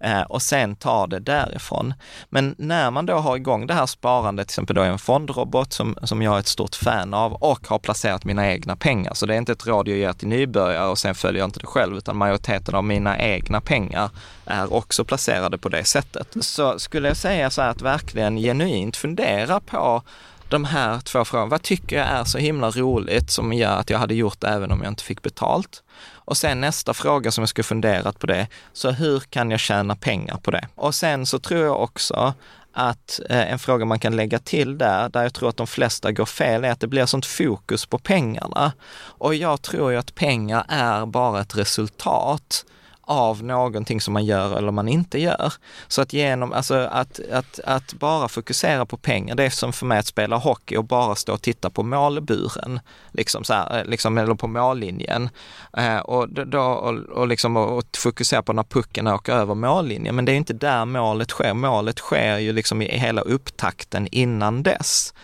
eh, och sen ta det därifrån. Men när man då har igång det här sparandet, till exempel då en fondrobot som, som jag är ett stort fan av och har placerat mina egna pengar. Så det är inte ett råd jag ger till nybörjare och sen följer jag inte det själv, utan majoriteten av mina egna pengar är också placerade på det sättet. Så skulle jag säga så här att verkligen genuint fundera på de här två frågorna. Vad tycker jag är så himla roligt som gör att jag hade gjort det även om jag inte fick betalt? Och sen nästa fråga som jag skulle funderat på det, så hur kan jag tjäna pengar på det? Och sen så tror jag också att eh, en fråga man kan lägga till där, där jag tror att de flesta går fel, är att det blir sånt fokus på pengarna. Och jag tror ju att pengar är bara ett resultat av någonting som man gör eller man inte gör. Så att genom, alltså att, att, att bara fokusera på pengar, det är som för mig att spela hockey och bara stå och titta på målburen, liksom så här, eh, liksom, eller på mållinjen. Eh, och, då, och, och, liksom, och fokusera på när pucken åker över mållinjen. Men det är inte där målet sker. Målet sker ju liksom i hela upptakten innan dess.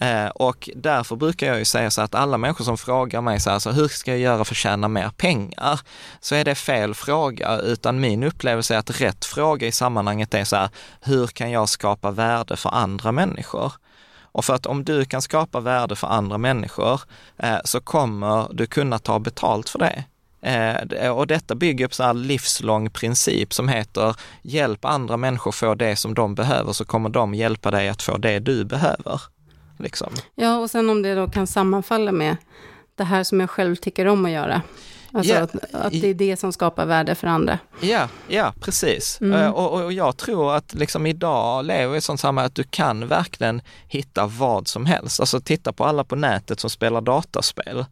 Eh, och därför brukar jag ju säga så att alla människor som frågar mig så här, så hur ska jag göra för att tjäna mer pengar? Så är det fel fråga, utan min upplevelse är att rätt fråga i sammanhanget är så här, hur kan jag skapa värde för andra människor? Och för att om du kan skapa värde för andra människor eh, så kommer du kunna ta betalt för det. Eh, och detta bygger på en livslång princip som heter hjälp andra människor få det som de behöver så kommer de hjälpa dig att få det du behöver. Liksom. Ja, och sen om det då kan sammanfalla med det här som jag själv tycker om att göra. Alltså yeah. att, att, det är det som skapar värde för andra. Ja, ja precis. Mm. Uh, och, och, jag tror att liksom idag lever vi i sånt samhälle att du kan verkligen hitta vad som helst. Alltså titta på alla på nätet som spelar dataspel.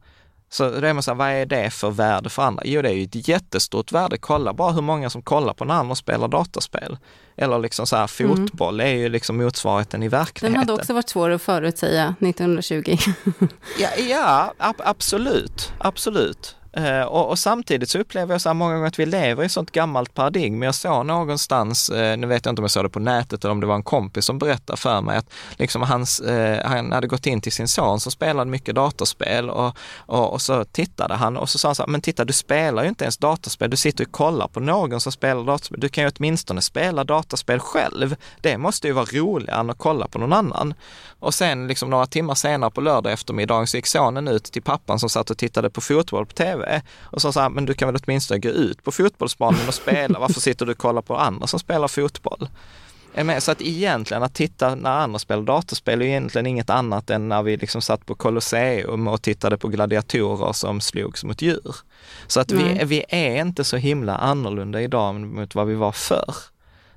Så då är man så här, vad är det för värde för andra? Jo, det är ju ett jättestort värde. Kolla bara hur många som kollar på när andra spelar dataspel. Eller liksom så här, fotboll mm. är ju liksom motsvarigheten i verkligheten. Den hade också varit svår att förutsäga 1920. ja, ja ab absolut, absolut. Eh, och, och, samtidigt så upplever jag så här många gånger att vi lever i ett sånt gammalt paradigm. Jag såg någonstans, eh, nu vet jag inte om jag såg det på nätet eller om det var en kompis som berättade för mig att liksom hans, eh, han hade gått in till sin son som spelade mycket datorspel och, och, och, så tittade han och så sa han så här, men titta du spelar ju inte ens datorspel, du sitter och kollar på någon som spelar datorspel. Du kan ju åtminstone spela datorspel själv. Det måste ju vara roligare än att kolla på någon annan. Och sen liksom några timmar senare på lördag eftermiddag så gick sonen ut till pappan som satt och tittade på fotboll på tv och sa så här, men du kan väl åtminstone gå ut på fotbollsbanan och spela, varför sitter du och kollar på andra som spelar fotboll? Så att egentligen att titta när andra spelar datorspel är egentligen inget annat än när vi liksom satt på Colosseum och tittade på gladiatorer som slogs mot djur. Så att vi, vi är inte så himla annorlunda idag mot vad vi var förr.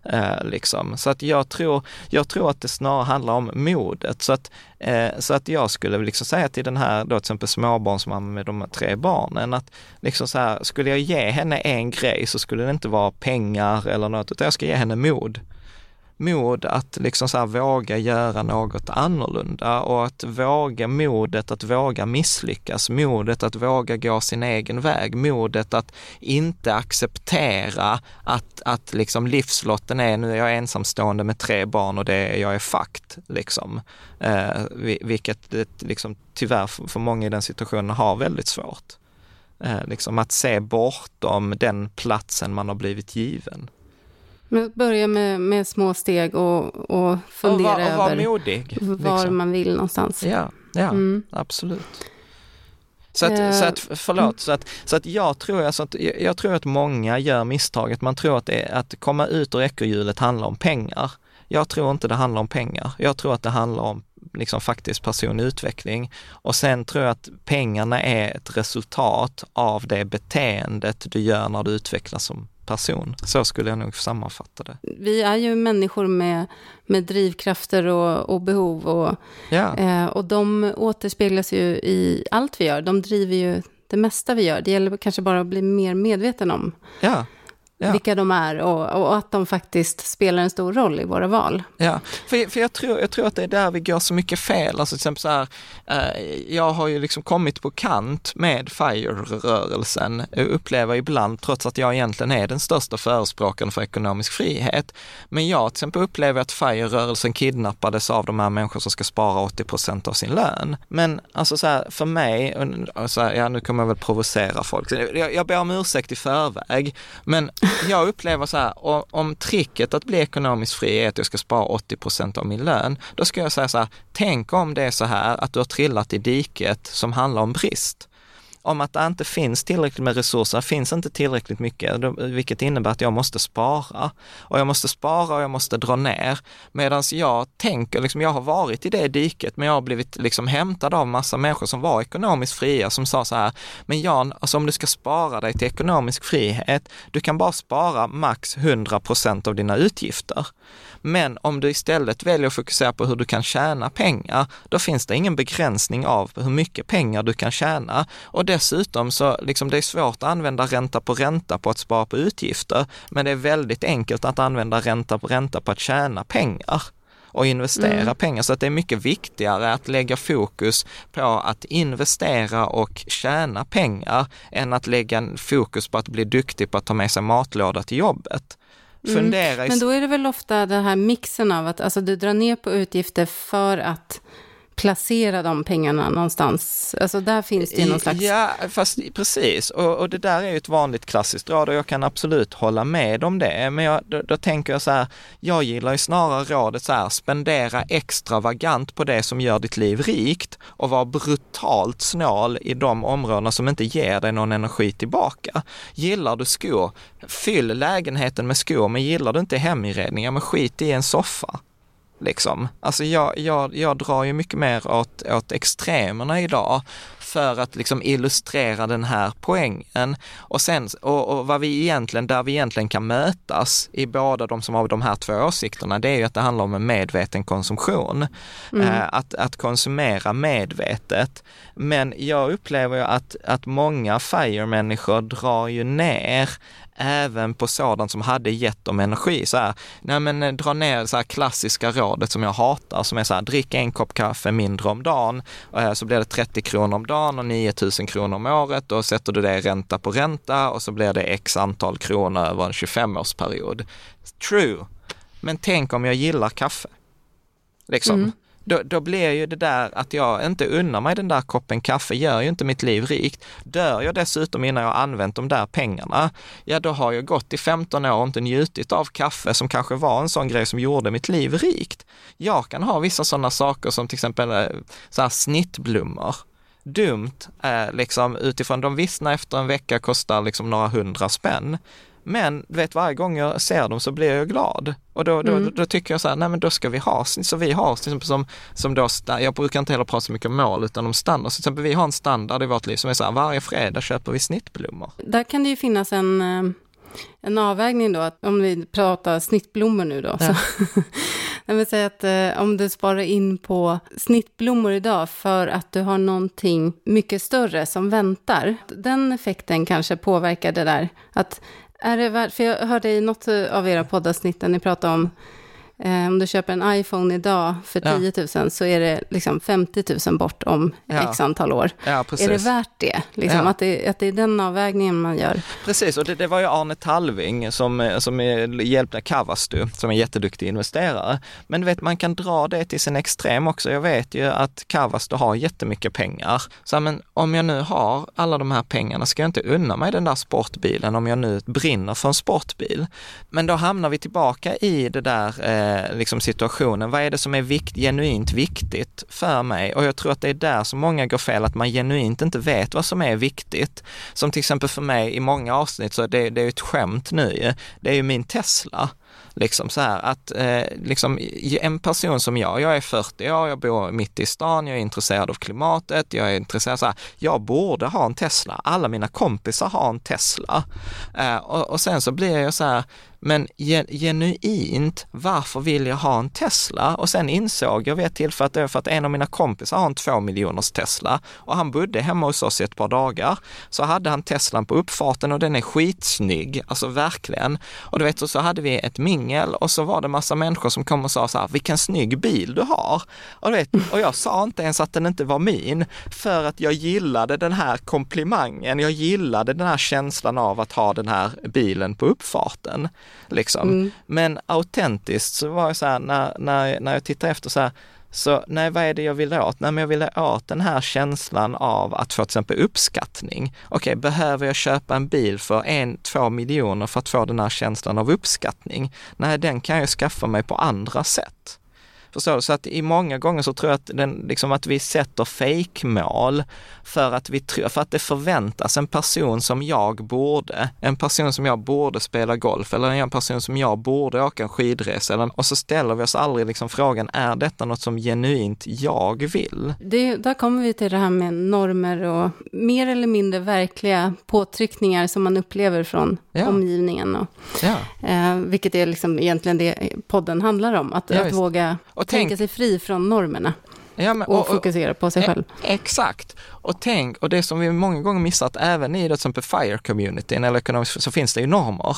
Eh, liksom. Så att jag tror, jag tror att det snarare handlar om modet. Så att, eh, så att jag skulle liksom säga till den här, då till exempel småbarnsmamman med de här tre barnen, att liksom så här, skulle jag ge henne en grej så skulle det inte vara pengar eller något, utan jag ska ge henne mod mod att liksom så våga göra något annorlunda och att våga modet att våga misslyckas, modet att våga gå sin egen väg, modet att inte acceptera att, att liksom livslotten är, nu är jag ensamstående med tre barn och det, jag är fakt, liksom. Eh, vilket det, liksom, tyvärr för, för många i den situationen har väldigt svårt. Eh, liksom att se bortom den platsen man har blivit given. Men börja med, med små steg och, och fundera och var, och var över modig, var liksom. man vill någonstans. Ja, ja mm. absolut. Så att, uh, så att förlåt, så att, så att jag tror alltså att, jag tror att många gör misstaget, man tror att, det, att komma ut ur ekorrhjulet handlar om pengar. Jag tror inte det handlar om pengar. Jag tror att det handlar om liksom faktiskt personutveckling. Och sen tror jag att pengarna är ett resultat av det beteendet du gör när du utvecklas som person. Så skulle jag nog sammanfatta det. Vi är ju människor med, med drivkrafter och, och behov och, ja. eh, och de återspeglas ju i allt vi gör. De driver ju det mesta vi gör. Det gäller kanske bara att bli mer medveten om. Ja ja. vilka de är och, och, att de faktiskt spelar en stor roll i våra val. Ja, för, för jag, tror, jag tror att det är där vi går så mycket fel. Alltså till exempel så här, eh, jag har ju liksom kommit på kant med FIRE-rörelsen, upplever ibland, trots att jag egentligen är den största förespråkaren för ekonomisk frihet. Men jag till exempel upplever att FIRE-rörelsen kidnappades av de här människor som ska spara 80 procent av sin lön. Men alltså så här, för mig, så här, ja nu kommer jag väl provocera folk, jag, jag ber om ursäkt i förväg, men jag upplever så här, om tricket att bli ekonomiskt fri är att jag ska spara 80 procent av min lön, då ska jag säga så här, tänk om det är så här att du har trillat i diket som handlar om brist om att det inte finns tillräckligt med resurser, finns inte tillräckligt mycket, vilket innebär att jag måste spara. Och jag måste spara och jag måste dra ner. Medan jag tänker, liksom, jag har varit i det diket, men jag har blivit liksom hämtad av massa människor som var ekonomiskt fria, som sa så här, men Jan, alltså om du ska spara dig till ekonomisk frihet, du kan bara spara max 100 procent av dina utgifter. Men om du istället väljer att fokusera på hur du kan tjäna pengar, då finns det ingen begränsning av hur mycket pengar du kan tjäna. Och dessutom så, liksom det är svårt att använda ränta på ränta på att spara på utgifter, men det är väldigt enkelt att använda ränta på ränta på att tjäna pengar och investera mm. pengar. Så att det är mycket viktigare att lägga fokus på att investera och tjäna pengar än att lägga fokus på att bli duktig på att ta med sig matlåda till jobbet. Mm. Fundera mm. Men då är det väl ofta den här mixen av att alltså, du drar ner på utgifter för att placera de pengarna någonstans? Alltså där finns det ju någon slags... Ja, fast precis. Och, och, det där är ju ett vanligt klassiskt råd och jag kan absolut hålla med om det. Men jag, då, då, tänker jag så här, jag gillar ju snarare rådet så här, spendera extravagant på det som gör ditt liv rikt och vara brutalt snål i de områdena som inte ger dig någon energi tillbaka. Gillar du skor, fyll lägenheten med skor, men gillar du inte heminredningar, men skit i en soffa. Liksom. Alltså jag, jag, jag drar ju mycket mer åt, åt extremerna idag för att liksom illustrera den här poängen. Och sen, och, och, vad vi egentligen, där vi egentligen kan mötas i båda de som har de här två åsikterna, det är ju att det handlar om en medveten konsumtion. Mm. Eh, att, att konsumera medvetet. Men jag upplever ju att, att många FIRE-människor drar ju ner även på sådant som hade gett dem energi. Så här, nej men eh, dra ner så här klassiska rådet som jag hatar, som är så här, drick en kopp kaffe mindre om dagen, eh, så blir det 30 kronor om dagen och 9000 kronor om året och sätter du det ränta på ränta och så blir det x antal kronor över en 25-årsperiod. True, men tänk om jag gillar kaffe. Liksom. Mm då, då blir ju det där att jag inte unnar mig den där koppen kaffe, gör ju inte mitt liv rikt. Dör jag dessutom innan jag använt de där pengarna, ja då har jag gått i 15 år och inte njutit av kaffe som kanske var en sån grej som gjorde mitt liv rikt. Jag kan ha vissa sådana saker som till exempel eh, så här snittblommor dumt eh, liksom utifrån, de vissnar efter en vecka, kostar liksom några hundra spänn. Men du vet, varje gång jag ser dem så blir jag glad. Och då, då, mm. då, tycker jag så här, nej men då ska vi ha, så vi har exempel som, som då, jag brukar inte heller prata så mycket om mål utan om standard. Så till exempel vi har en standard i vårt liv som är så här, varje fredag köper vi snittblommor. Där kan det ju finnas en, eh, en avvägning då, att om vi pratar snittblommor nu då. Ja. Så. Jag vill säga att eh, om du sparar in på snittblommor idag för att du har någonting mycket större som väntar. Den effekten kanske påverkar det där. Att är det värt, för jag hörde i något av era poddavsnitt när ni pratade om om du köper en iPhone idag för 10 000 ja. så är det liksom 50 000 bort om ja. x antal år. Ja, är det värt det? Liksom, att det? Att det är den avvägningen man gör? Precis, och det, det var ju Arne Talving som, som hjälpte Kavastu, som är jätteduktig investerare. Men du vet, man kan dra det till sin extrem också. Jag vet ju att Kavastu har jättemycket pengar. Så men om jag nu har alla de här pengarna, ska jag inte unna mig den där sportbilen om jag nu brinner för en sportbil? Men då hamnar vi tillbaka i det där eh, Eh, liksom situationen. Vad är det som är vikt, genuint viktigt för mig? Och jag tror att det är där som många går fel, att man genuint inte vet vad som är viktigt. Som till exempel för mig i många avsnitt så det, det är ett skämt nu Det är ju min Tesla. Liksom så här att eh, liksom, en person som jag, jag är 40 år, jag bor mitt i stan, jag är intresserad av klimatet, jag är intresserad så här, jag borde ha en Tesla. Alla mina kompisar har en Tesla. Eh, och, och sen så blir jag så här, men genuint, varför vill jag ha en Tesla? Och sen insåg jag vid ett tillfälle att det är för att en av mina kompisar har en två miljoners Tesla och han bodde hemma hos oss i ett par dagar. Så hade han Teslan på uppfarten och den är skitsnygg, alltså verkligen. Och du vet, och så hade vi ett mingel och så var det massa människor som kom och sa så här, vilken snygg bil du har. Och, du vet, och jag sa inte ens att den inte var min, för att jag gillade den här komplimangen, jag gillade den här känslan av att ha den här bilen på uppfarten. Liksom. Mm. Men autentiskt så var jag så här, när, när, när jag tittar efter så här, så nej, vad är det jag vill åt? Nej, men jag vill åt den här känslan av att få till exempel uppskattning. Okej, okay, behöver jag köpa en bil för en, två miljoner för att få den här känslan av uppskattning? Nej, den kan jag skaffa mig på andra sätt. Förstår du? Så att i många gånger så tror jag att, den, liksom att vi sätter fejkmål för att, vi, för att det förväntas en person som jag borde, en person som jag borde spela golf eller en person som jag borde åka en skidresa. Eller, och så ställer vi oss aldrig liksom frågan, är detta något som genuint jag vill? Det, där kommer vi till det här med normer och mer eller mindre verkliga påtryckningar som man upplever från ja. omgivningen. Och, ja. eh, vilket är liksom egentligen det podden handlar om, att, ja, att våga och tänk, tänka sig fri från normerna. Ja, men, och, och, fokusera på sig själv. Exakt. Och tänk, och det som vi många gånger missat, även i till exempel FIRE-communityn eller ekonomiskt, så finns det ju normer.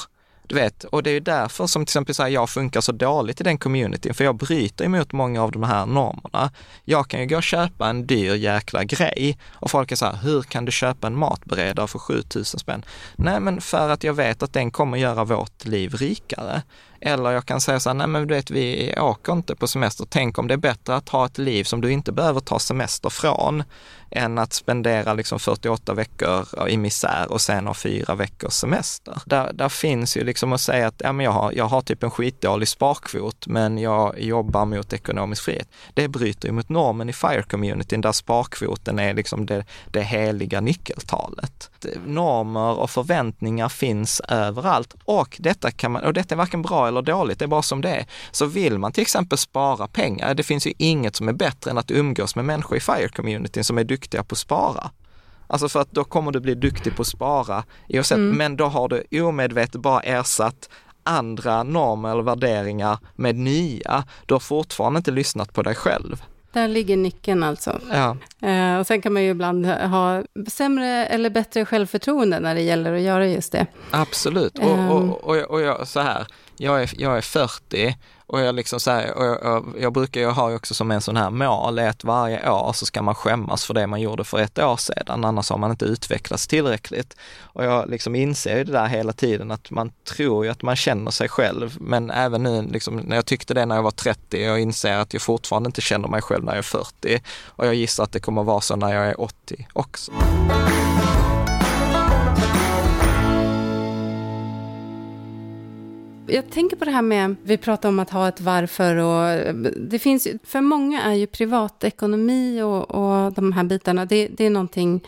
Du vet, och det är ju därför som till exempel så här, jag funkar så dåligt i den communityn, för jag bryter emot många av de här normerna. Jag kan ju gå och köpa en dyr jäkla grej och folk är så här, hur kan du köpa en matberedare för 7000 spänn? Nej, men för att jag vet att den kommer göra vårt liv rikare. Eller jag kan säga så här, nej men du vet, vi åker inte på semester. Tänk om det är bättre att ha ett liv som du inte behöver ta semester från än att spendera liksom 48 veckor i misär och sen ha fyra veckors semester. Där, där finns ju liksom att säga att ja, men jag, har, jag har typ en skitdålig sparkvot, men jag jobbar mot ekonomisk frihet. Det bryter ju mot normen i FIRE-communityn där sparkvoten är liksom det, det heliga nyckeltalet. Normer och förväntningar finns överallt och detta kan man, och detta är varken bra eller dåligt, det är bara som det är. Så vill man till exempel spara pengar, det finns ju inget som är bättre än att umgås med människor i FIRE-communityn som är duktiga på att spara. Alltså för att då kommer du bli duktig på att spara, mm. men då har du omedvetet bara ersatt andra normer eller värderingar med nya. Du har fortfarande inte lyssnat på dig själv. Där ligger nyckeln alltså. Ja. Eh, och sen kan man ju ibland ha sämre eller bättre självförtroende när det gäller att göra just det. Absolut. Och, Ehm. och, och, och jag, så här, jag är, jag är 40 och jag liksom så här, och jag, jag, jag brukar ju ha också som en sån här mål, är att varje år så ska man skämmas för det man gjorde för ett år sedan, annars har man inte utvecklats tillräckligt. Och jag liksom inser ju det där hela tiden att man tror ju att man känner sig själv, men även nu liksom, när jag tyckte det när jag var 30, jag inser att jag fortfarande inte känner mig själv när jag är 40 och jag gissar att det kommer vara så när jag är 80 också. Jag tänker på det här med, vi pratar om att ha ett varför och det finns för många är ju privatekonomi och, och de här bitarna, det, det är någonting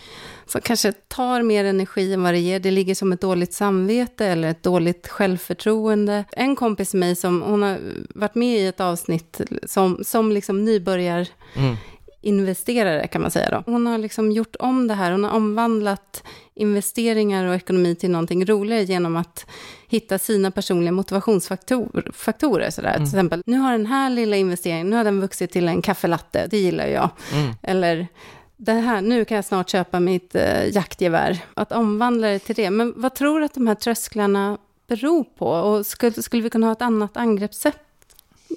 som kanske tar mer energi än vad det ger. Det ligger som ett dåligt samvete eller ett dåligt självförtroende. En kompis med mig som, hon har varit med i ett avsnitt som, som liksom nybörjar Mm. investerare kan man säga då. Hon har liksom gjort om det här, hon har omvandlat investeringar och ekonomi till någonting roligare genom att hitta sina personliga motivationsfaktorer. Faktorer, sådär. Till exempel, nu har den här lilla investeringen, nu har den vuxit till en kaffelatte, det gillar jag. Mm. Eller, det här, nu kan jag snart köpa mitt eh, jaktgevär. Att omvandla det till det. Men vad tror du att de här trösklarna beror på? Och skulle, skulle vi kunna ha ett annat angreppssätt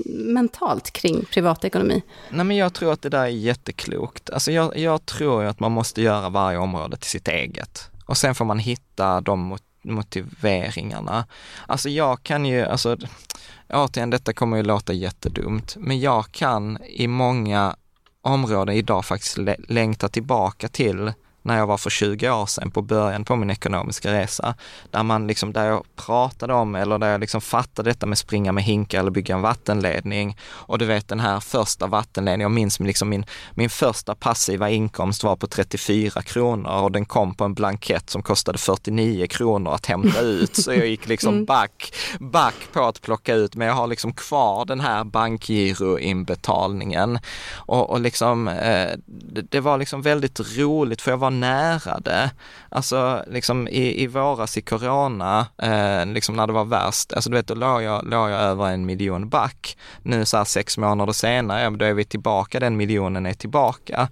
mentalt kring privatekonomi? Nej men jag tror att det där är jätteklokt. Alltså jag, jag tror att man måste göra varje område till sitt eget. Och sen får man hitta de mot- motiveringarna. Alltså jag kan ju, alltså återigen detta kommer ju låta jättedumt, men jag kan i många områden idag faktiskt längta tillbaka till när jag var för 20 år sedan på början på min ekonomiska resa. Där man liksom, där jag pratade om eller där jag liksom fattade detta med springa med hinkar eller bygga en vattenledning. Och du vet den här första vattenledningen, jag minns liksom min, min första passiva inkomst var på 34 kronor och den kom på en blankett som kostade 49 kronor att hämta ut. Så jag gick liksom back, back på att plocka ut, men jag har liksom kvar den här bankgiroinbetalningen. Och, och liksom, eh, det, det var liksom väldigt roligt för jag var nära det. Alltså liksom i, i våras i corona, eh, liksom när det var värst, alltså du vet då låg jag, låg jag över en miljon back. Nu så här sex månader senare, ja, då är vi tillbaka, den miljonen är tillbaka.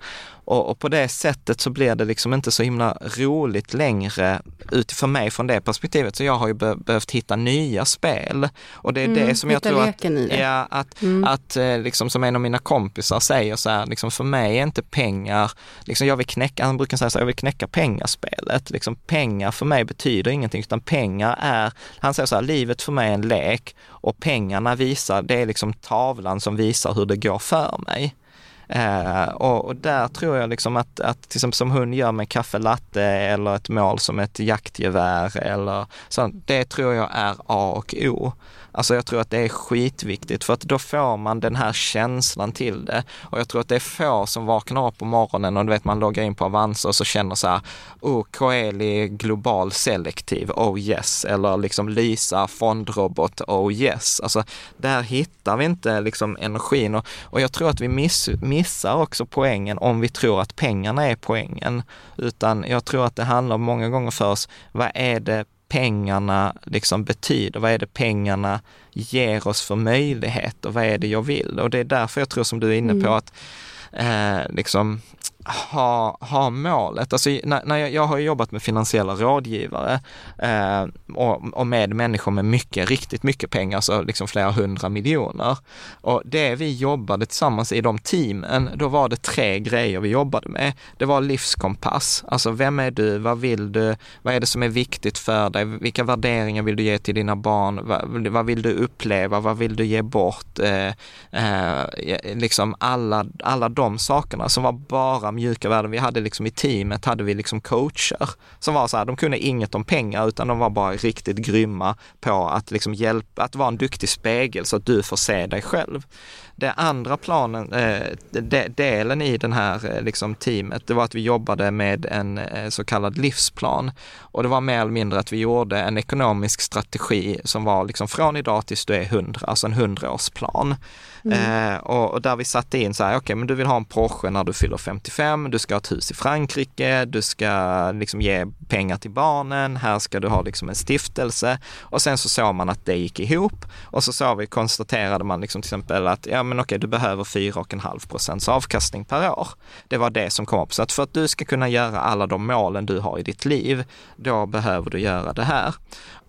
Och, och på det sättet så blir det liksom inte så himla roligt längre utifrån mig från det perspektivet. Så jag har ju be behövt hitta nya spel. Och det är det som jag tror att, ja, att, att eh, liksom som en av mina kompisar säger så här, liksom för mig är inte pengar, liksom jag vill knäcka, han brukar säga så här, jag vill knäcka pengaspelet. Liksom pengar för mig betyder ingenting, utan pengar är, han säger så här, livet för mig är en lek och pengarna visar, det är liksom tavlan som visar hur det går för mig. Eh, och, och där tror jag liksom att, att till exempel som hon gör med kaffe latte eller ett mål som ett jaktgevär eller sånt. det tror jag är A och O. Alltså jag tror att det är skitviktigt för att då får man den här känslan till det. Och jag tror att det är få som vaknar upp på morgonen och du vet man loggar in på Avanza och så känner så här, oh, Coeli global selektiv, oh yes, eller liksom Lisa fondrobot, oh yes. Alltså där hittar vi inte liksom energin och, och jag tror att vi miss, missar också poängen om vi tror att pengarna är poängen. Utan jag tror att det handlar många gånger för oss, vad är det pengarna liksom betyder? Vad är det pengarna ger oss för möjligheter? Vad är det jag vill? Och det är därför jag tror som du är inne på att eh, liksom ha, ha målet. Alltså, när, när jag, jag har jobbat med finansiella rådgivare eh, och, och med människor med mycket, riktigt mycket pengar, så liksom flera hundra miljoner. Och det vi jobbade tillsammans i de teamen, då var det tre grejer vi jobbade med. Det var livskompass, alltså vem är du, vad vill du, vad är det som är viktigt för dig, vilka värderingar vill du ge till dina barn, vad, vad vill du uppleva, vad vill du ge bort, eh, eh, liksom alla, alla de sakerna som var bara mjuka värden. Vi hade liksom i teamet hade vi liksom coacher som var så här, de kunde inget om pengar utan de var bara riktigt grymma på att liksom hjälpa, att vara en duktig spegel så att du får se dig själv. Det andra planen, eh, de, delen i den här eh, liksom teamet, det var att vi jobbade med en eh, så kallad livsplan. Och det var mer eller mindre att vi gjorde en ekonomisk strategi som var liksom från idag tills du är 100, alltså en 100-årsplan. Mm. Eh, och, och, där vi satte in så här, okej okay, men du vill ha en Porsche när du fyller 55, du ska ha ett hus i Frankrike, du ska liksom ge pengar till barnen, här ska du ha liksom en stiftelse. Och sen så såg man att det gick ihop och så såg vi, konstaterade man liksom till exempel att, ja men okej, okay, du behöver 4,5 procents avkastning per år. Det var det som kom upp. Så att för att du ska kunna göra alla de målen du har i ditt liv, då behöver du göra det här.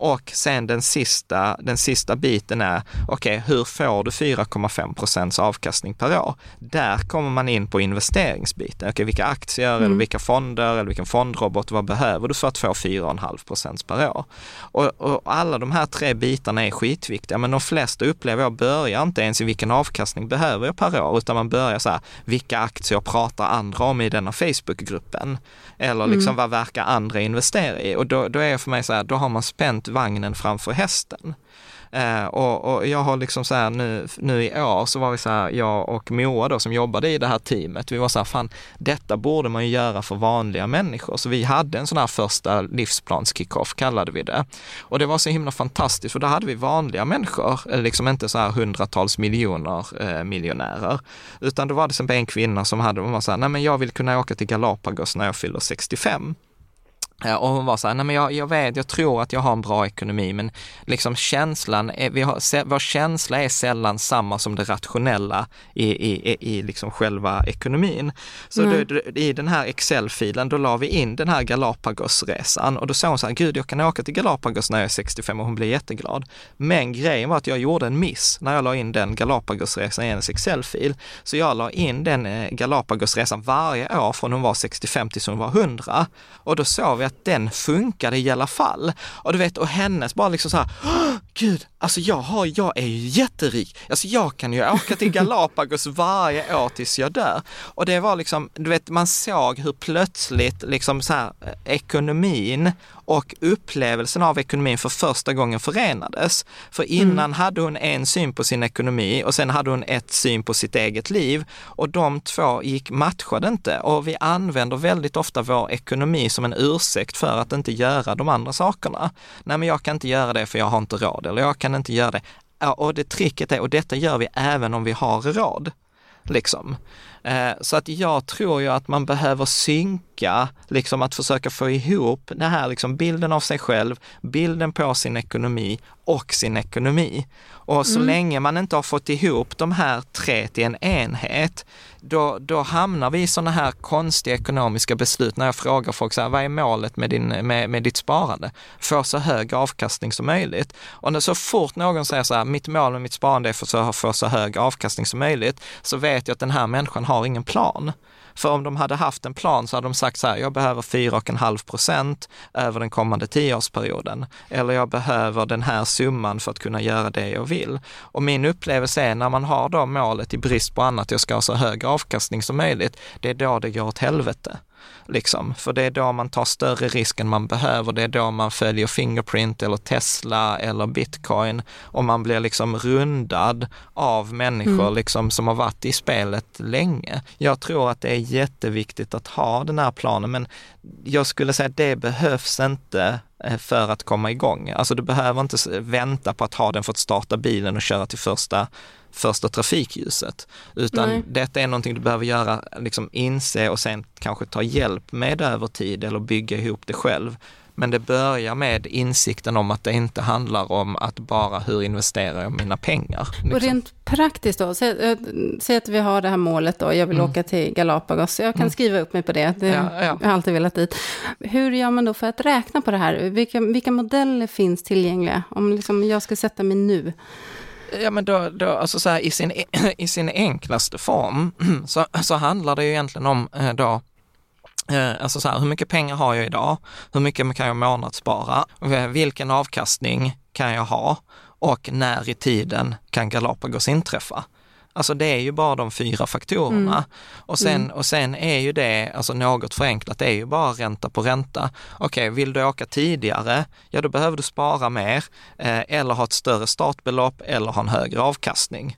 Och sen den sista, den sista biten är, okej, okay, hur får du 4,5 procents avkastning per år? Där kommer man in på investeringsbiten. Okej, okay, vilka aktier mm. eller vilka fonder eller vilken fondrobot, vad behöver du för att få 4,5 procent per år? Och, och, alla de här tre bitarna är skitviktiga, men de flesta upplever jag börjar inte ens i vilken avkastning behöver jag per år, utan man börjar så här, vilka aktier pratar andra om i denna Facebookgruppen? Eller liksom mm. vad verkar andra investera i? Och då, då är jag för mig så här, då har man spänt vagnen framför hästen. Eh, och, och, jag har liksom så här nu, nu i år så var vi så här, jag och Moa då som jobbade i det här teamet, vi var så här, fan detta borde man ju göra för vanliga människor. Så vi hade en sån här första livsplans-kickoff kallade vi det. Och det var så himla fantastiskt för då hade vi vanliga människor, liksom inte så här hundratals miljoner eh, miljonärer. Utan då var det som en kvinna som hade, hon var så här, nej men jag vill kunna åka till Galapagos när jag fyller 65. Och hon var så här, nej men jag, jag vet, jag tror att jag har en bra ekonomi, men liksom känslan, är, vi har, vår känsla är sällan samma som det rationella i, i, i, liksom själva ekonomin. Så mm. då, i den här Excel-filen, då la vi in den här Galapagosresan och då sa hon så här, gud jag kan åka till Galapagos när jag är 65 och hon blev jätteglad. Men grejen var att jag gjorde en miss när jag la in den Galapagosresan i hennes Excel-fil. Så jag la in den eh, Galapagosresan varje år från hon var 65 tills hon var 100. Och då såg vi att att den funkade i alla fall. Och du vet, och hennes bara liksom så här, gud, alltså jag har, jag är ju jätterik. Alltså jag kan ju åka till Galapagos varje år tills jag dör. Och det var liksom, du vet, man såg hur plötsligt liksom så här, ekonomin och upplevelsen av ekonomin för första gången förenades. För innan mm. hade hon en syn på sin ekonomi och sen hade hon ett syn på sitt eget liv och de två gick matchade inte och vi använder väldigt ofta vår ekonomi som en ursäkt för att inte göra de andra sakerna. Nej, men jag kan inte göra det för jag har inte råd eller jag kan inte göra det. Ja, och det tricket är, och detta gör vi även om vi har råd. Liksom. Eh, så att jag tror ju att man behöver synka, liksom att försöka få ihop det här, liksom bilden av sig själv, bilden på sin ekonomi och sin ekonomi. Och så mm. länge man inte har fått ihop de här tre till en enhet, då, då hamnar vi i sådana här konstiga ekonomiska beslut när jag frågar folk så här, vad är målet med, din, med, med ditt sparande? Få så hög avkastning som möjligt. Och när så fort någon säger så här, mitt mål med mitt sparande är för att få så hög avkastning som möjligt, så vet jag att den här människan har ingen plan. För om de hade haft en plan så hade de sagt så här, jag behöver 4,5 procent över den kommande tioårsperioden. Eller jag behöver den här summan för att kunna göra det jag vill. Och min upplevelse är när man har då målet i brist på annat, jag ska ha så hög avkastning som möjligt, det är då det går åt helvete. Liksom. För det är då man tar större risk än man behöver. Det är då man följer Fingerprint eller Tesla eller Bitcoin och man blir liksom rundad av människor mm. liksom som har varit i spelet länge. Jag tror att det är jätteviktigt att ha den här planen, men jag skulle säga att det behövs inte eh, för att komma igång. Alltså du behöver inte vänta på att ha den för att starta bilen och köra till första första trafikljuset. Utan Nej. detta är någonting du behöver göra, liksom inse och sen kanske ta hjälp med över tid eller bygga ihop det själv. Men det börjar med insikten om att det inte handlar om att bara hur investerar jag mina pengar. Liksom. Och rent praktiskt då, säg, eh, säg, att vi har det här målet då, jag vill mm. åka till Galapagos, jag kan mm. skriva upp mig på det, det ja, ja. jag har alltid velat dit. Hur gör man då för att räkna på det här? Vilka, vilka modeller finns tillgängliga? Om liksom jag ska sätta mig nu. Ja men då, då alltså så här, i, sin, e- i sin enklaste form så, så handlar det ju egentligen om eh, då eh, Alltså så här, hur mycket pengar har jag idag? Hur mycket kan jag månadsspara? Vilken avkastning kan jag ha? Och när i tiden kan Galapagos inträffa? Alltså det är ju bara de fyra faktorerna. Mm. Och, sen, mm. och sen är ju det, alltså något förenklat, det är ju bara ränta på ränta. Okej, okay, vill du åka tidigare, ja då behöver du spara mer eh, eller ha ett större startbelopp eller ha en högre avkastning.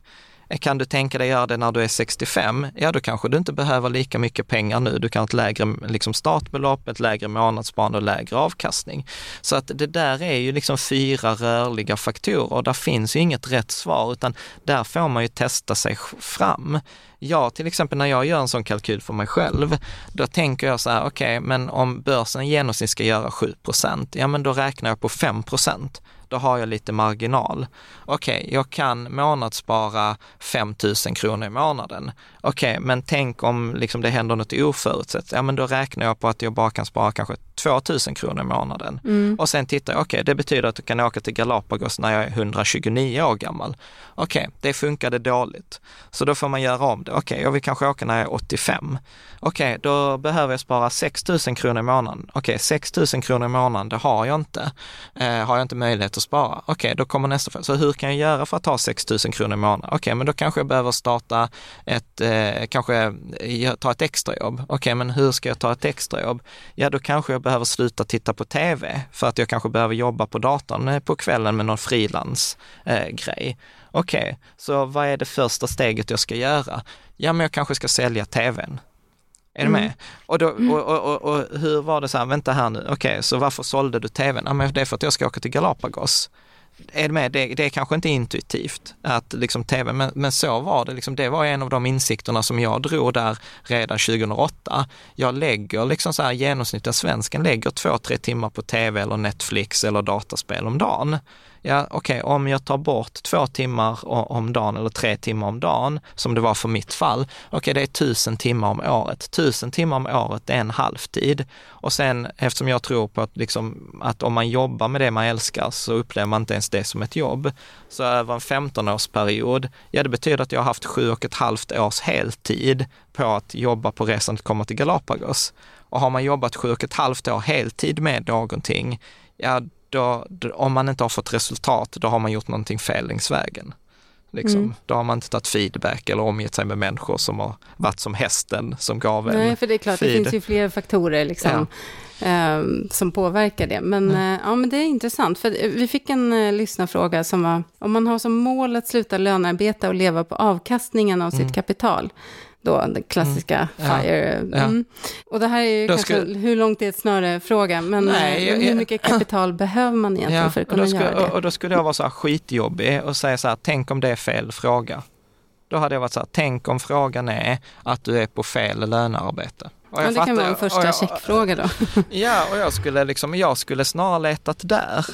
Kan du tänka dig göra det när du är 65? Ja, då kanske du inte behöver lika mycket pengar nu. Du kan ha ett lägre liksom, startbelopp, ett lägre månadssparande och lägre avkastning. Så att det där är ju liksom fyra rörliga faktorer och där finns ju inget rätt svar, utan där får man ju testa sig fram. Jag till exempel när jag gör en sån kalkyl för mig själv, då tänker jag så här, okej, okay, men om börsen i genomsnitt ska göra 7 ja men då räknar jag på 5 då har jag lite marginal. Okej, okay, jag kan månadsspara 5 000 kronor i månaden. Okej, okay, men tänk om liksom det händer något oförutsett. Ja, men då räknar jag på att jag bara kan spara kanske 2000 kronor i månaden. Mm. Och sen tittar jag, okej, okay, det betyder att du kan åka till Galapagos när jag är 129 år gammal. Okej, det funkade dåligt. Så då får man göra om det. Okej, jag vill kanske åka när jag är 85. Okej, då behöver jag spara 6000 kronor i månaden. Okej, 6000 kronor i månaden, det har jag inte. Eh, har jag inte möjlighet att spara. Okej, då kommer nästa fråga. Så hur kan jag göra för att ha 6000 kronor i månaden? Okej, men då kanske jag behöver starta ett, eh, kanske ta ett extrajobb. Okej, men hur ska jag ta ett extrajobb? Ja, då kanske jag behöver sluta titta på tv för att jag kanske behöver jobba på datorn eh, på kvällen med någon frilansgrej. Eh, Okej, okay, så vad är det första steget jag ska göra? Ja, men jag kanske ska sälja tvn. Är du med? Mm. Och, då, och, och, och, och, hur var det så här, vänta här nu, okej, okay, så varför sålde du tvn? Ja, men det är för att jag ska åka till Galapagos är med, det, det är kanske inte intuitivt att liksom tv, men, men så var det. Liksom, det var en av de insikterna som jag drog där redan 2008. Jag lägger liksom så här, genomsnittliga svensken lägger två, tre timmar på tv eller Netflix eller dataspel om dagen ja okej, okay, om jag tar bort två timmar om dagen eller tre timmar om dagen, som det var för mitt fall, okej okay, det är tusen timmar om året. Tusen timmar om året är en halvtid. Och sen eftersom jag tror på att, liksom, att om man jobbar med det man älskar så upplever man inte ens det som ett jobb. Så över en 15-årsperiod, ja det betyder att jag har haft sju och ett halvt års heltid på att jobba på resan att komma till Galapagos. Och har man jobbat sju och ett halvt år heltid med någonting, ja då, om man inte har fått resultat, då har man gjort någonting fel längs vägen. Liksom. Mm. Då har man inte tagit feedback eller omgett sig med människor som har varit som hästen som gav en Nej, för det är klart, feed. det finns ju fler faktorer liksom, ja. eh, som påverkar det. Men, mm. eh, ja, men det är intressant, för vi fick en eh, lyssnarfråga som var, om man har som mål att sluta lönearbeta och leva på avkastningen av mm. sitt kapital, då, den klassiska mm. FIRE. Mm. Och det här är ju då kanske ska... hur långt är ett snöre-fråga, men Nej, jag, hur mycket kapital behöver man egentligen ja, för att kunna ska, göra det? Och då skulle jag vara så här skitjobbig och säga så här, tänk om det är fel fråga. Då hade jag varit så här, tänk om frågan är att du är på fel lönearbete. Och ja, det fattar, kan vara en första jag, checkfråga då. ja, och jag skulle liksom, jag skulle snarare letat där.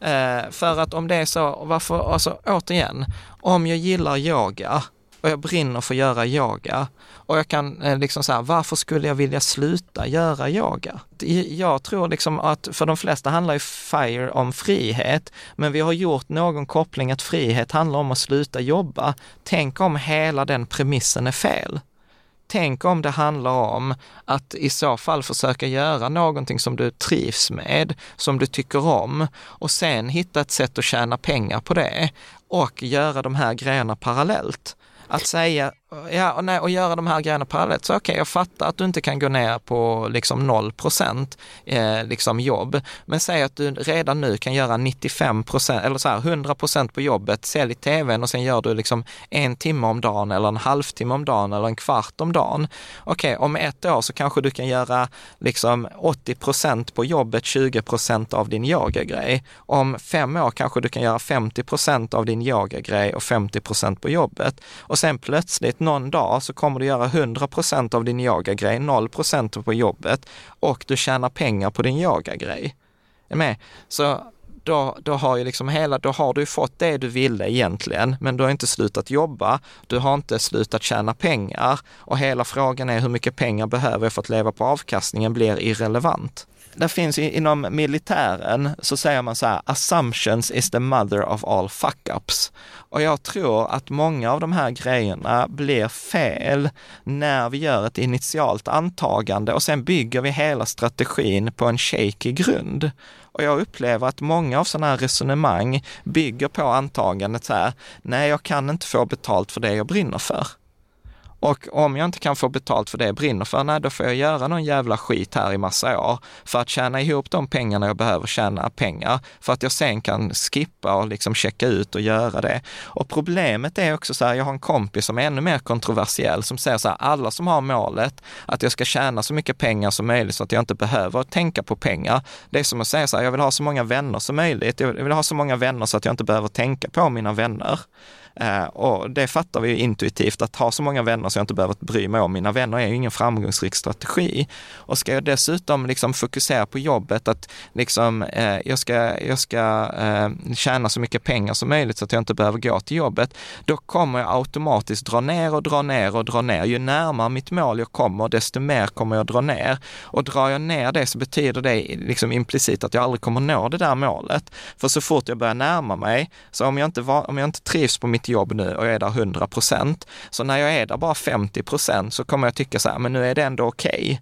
Eh, för att om det är så, varför, alltså återigen, om jag gillar yoga, och jag brinner för att göra yoga. Och jag kan eh, liksom säga, varför skulle jag vilja sluta göra yoga? Jag tror liksom att för de flesta handlar ju FIRE om frihet, men vi har gjort någon koppling att frihet handlar om att sluta jobba. Tänk om hela den premissen är fel. Tänk om det handlar om att i så fall försöka göra någonting som du trivs med, som du tycker om och sen hitta ett sätt att tjäna pengar på det och göra de här grejerna parallellt. Att säga, ja, och, nej, och göra de här grejerna parallellt. Så okej, okay, jag fattar att du inte kan gå ner på liksom 0 procent eh, liksom jobb, men säg att du redan nu kan göra 95 procent eller så här 100 procent på jobbet, sälj tvn och sen gör du liksom en timme om dagen eller en halvtimme om dagen eller en kvart om dagen. Okej, okay, om ett år så kanske du kan göra liksom 80 procent på jobbet, 20 procent av din yogagrej. Om fem år kanske du kan göra 50 procent av din yogagrej och 50 procent på jobbet. Och sen plötsligt någon dag så kommer du göra 100% av din yogagrej, 0% på jobbet och du tjänar pengar på din yogagrej. Är med? Så då, då har ju liksom hela, då har du fått det du ville egentligen, men du har inte slutat jobba, du har inte slutat tjäna pengar och hela frågan är hur mycket pengar behöver jag för att leva på avkastningen blir irrelevant det finns inom militären så säger man så här, assumptions is the mother of all fuck-ups. Och jag tror att många av de här grejerna blir fel när vi gör ett initialt antagande och sen bygger vi hela strategin på en shaky grund. Och jag upplever att många av sådana här resonemang bygger på antagandet så här, nej jag kan inte få betalt för det jag brinner för. Och om jag inte kan få betalt för det jag brinner för, nej då får jag göra någon jävla skit här i massa år för att tjäna ihop de pengarna jag behöver tjäna pengar för att jag sen kan skippa och liksom checka ut och göra det. Och problemet är också så här, jag har en kompis som är ännu mer kontroversiell som säger så här, alla som har målet att jag ska tjäna så mycket pengar som möjligt så att jag inte behöver tänka på pengar. Det är som att säga så här, jag vill ha så många vänner som möjligt. Jag vill ha så många vänner så att jag inte behöver tänka på mina vänner. Eh, och det fattar vi ju intuitivt, att ha så många vänner så jag inte behöver bry mig om mina vänner är ju ingen framgångsrik strategi. Och ska jag dessutom liksom fokusera på jobbet, att liksom, eh, jag ska, jag ska eh, tjäna så mycket pengar som möjligt så att jag inte behöver gå till jobbet, då kommer jag automatiskt dra ner och dra ner och dra ner. Ju närmare mitt mål jag kommer, desto mer kommer jag dra ner. Och drar jag ner det så betyder det liksom implicit att jag aldrig kommer nå det där målet. För så fort jag börjar närma mig, så om jag inte, var, om jag inte trivs på mitt mitt jobb nu och jag är där 100 procent. Så när jag är där bara 50 procent så kommer jag tycka så här, men nu är det ändå okej. Okay.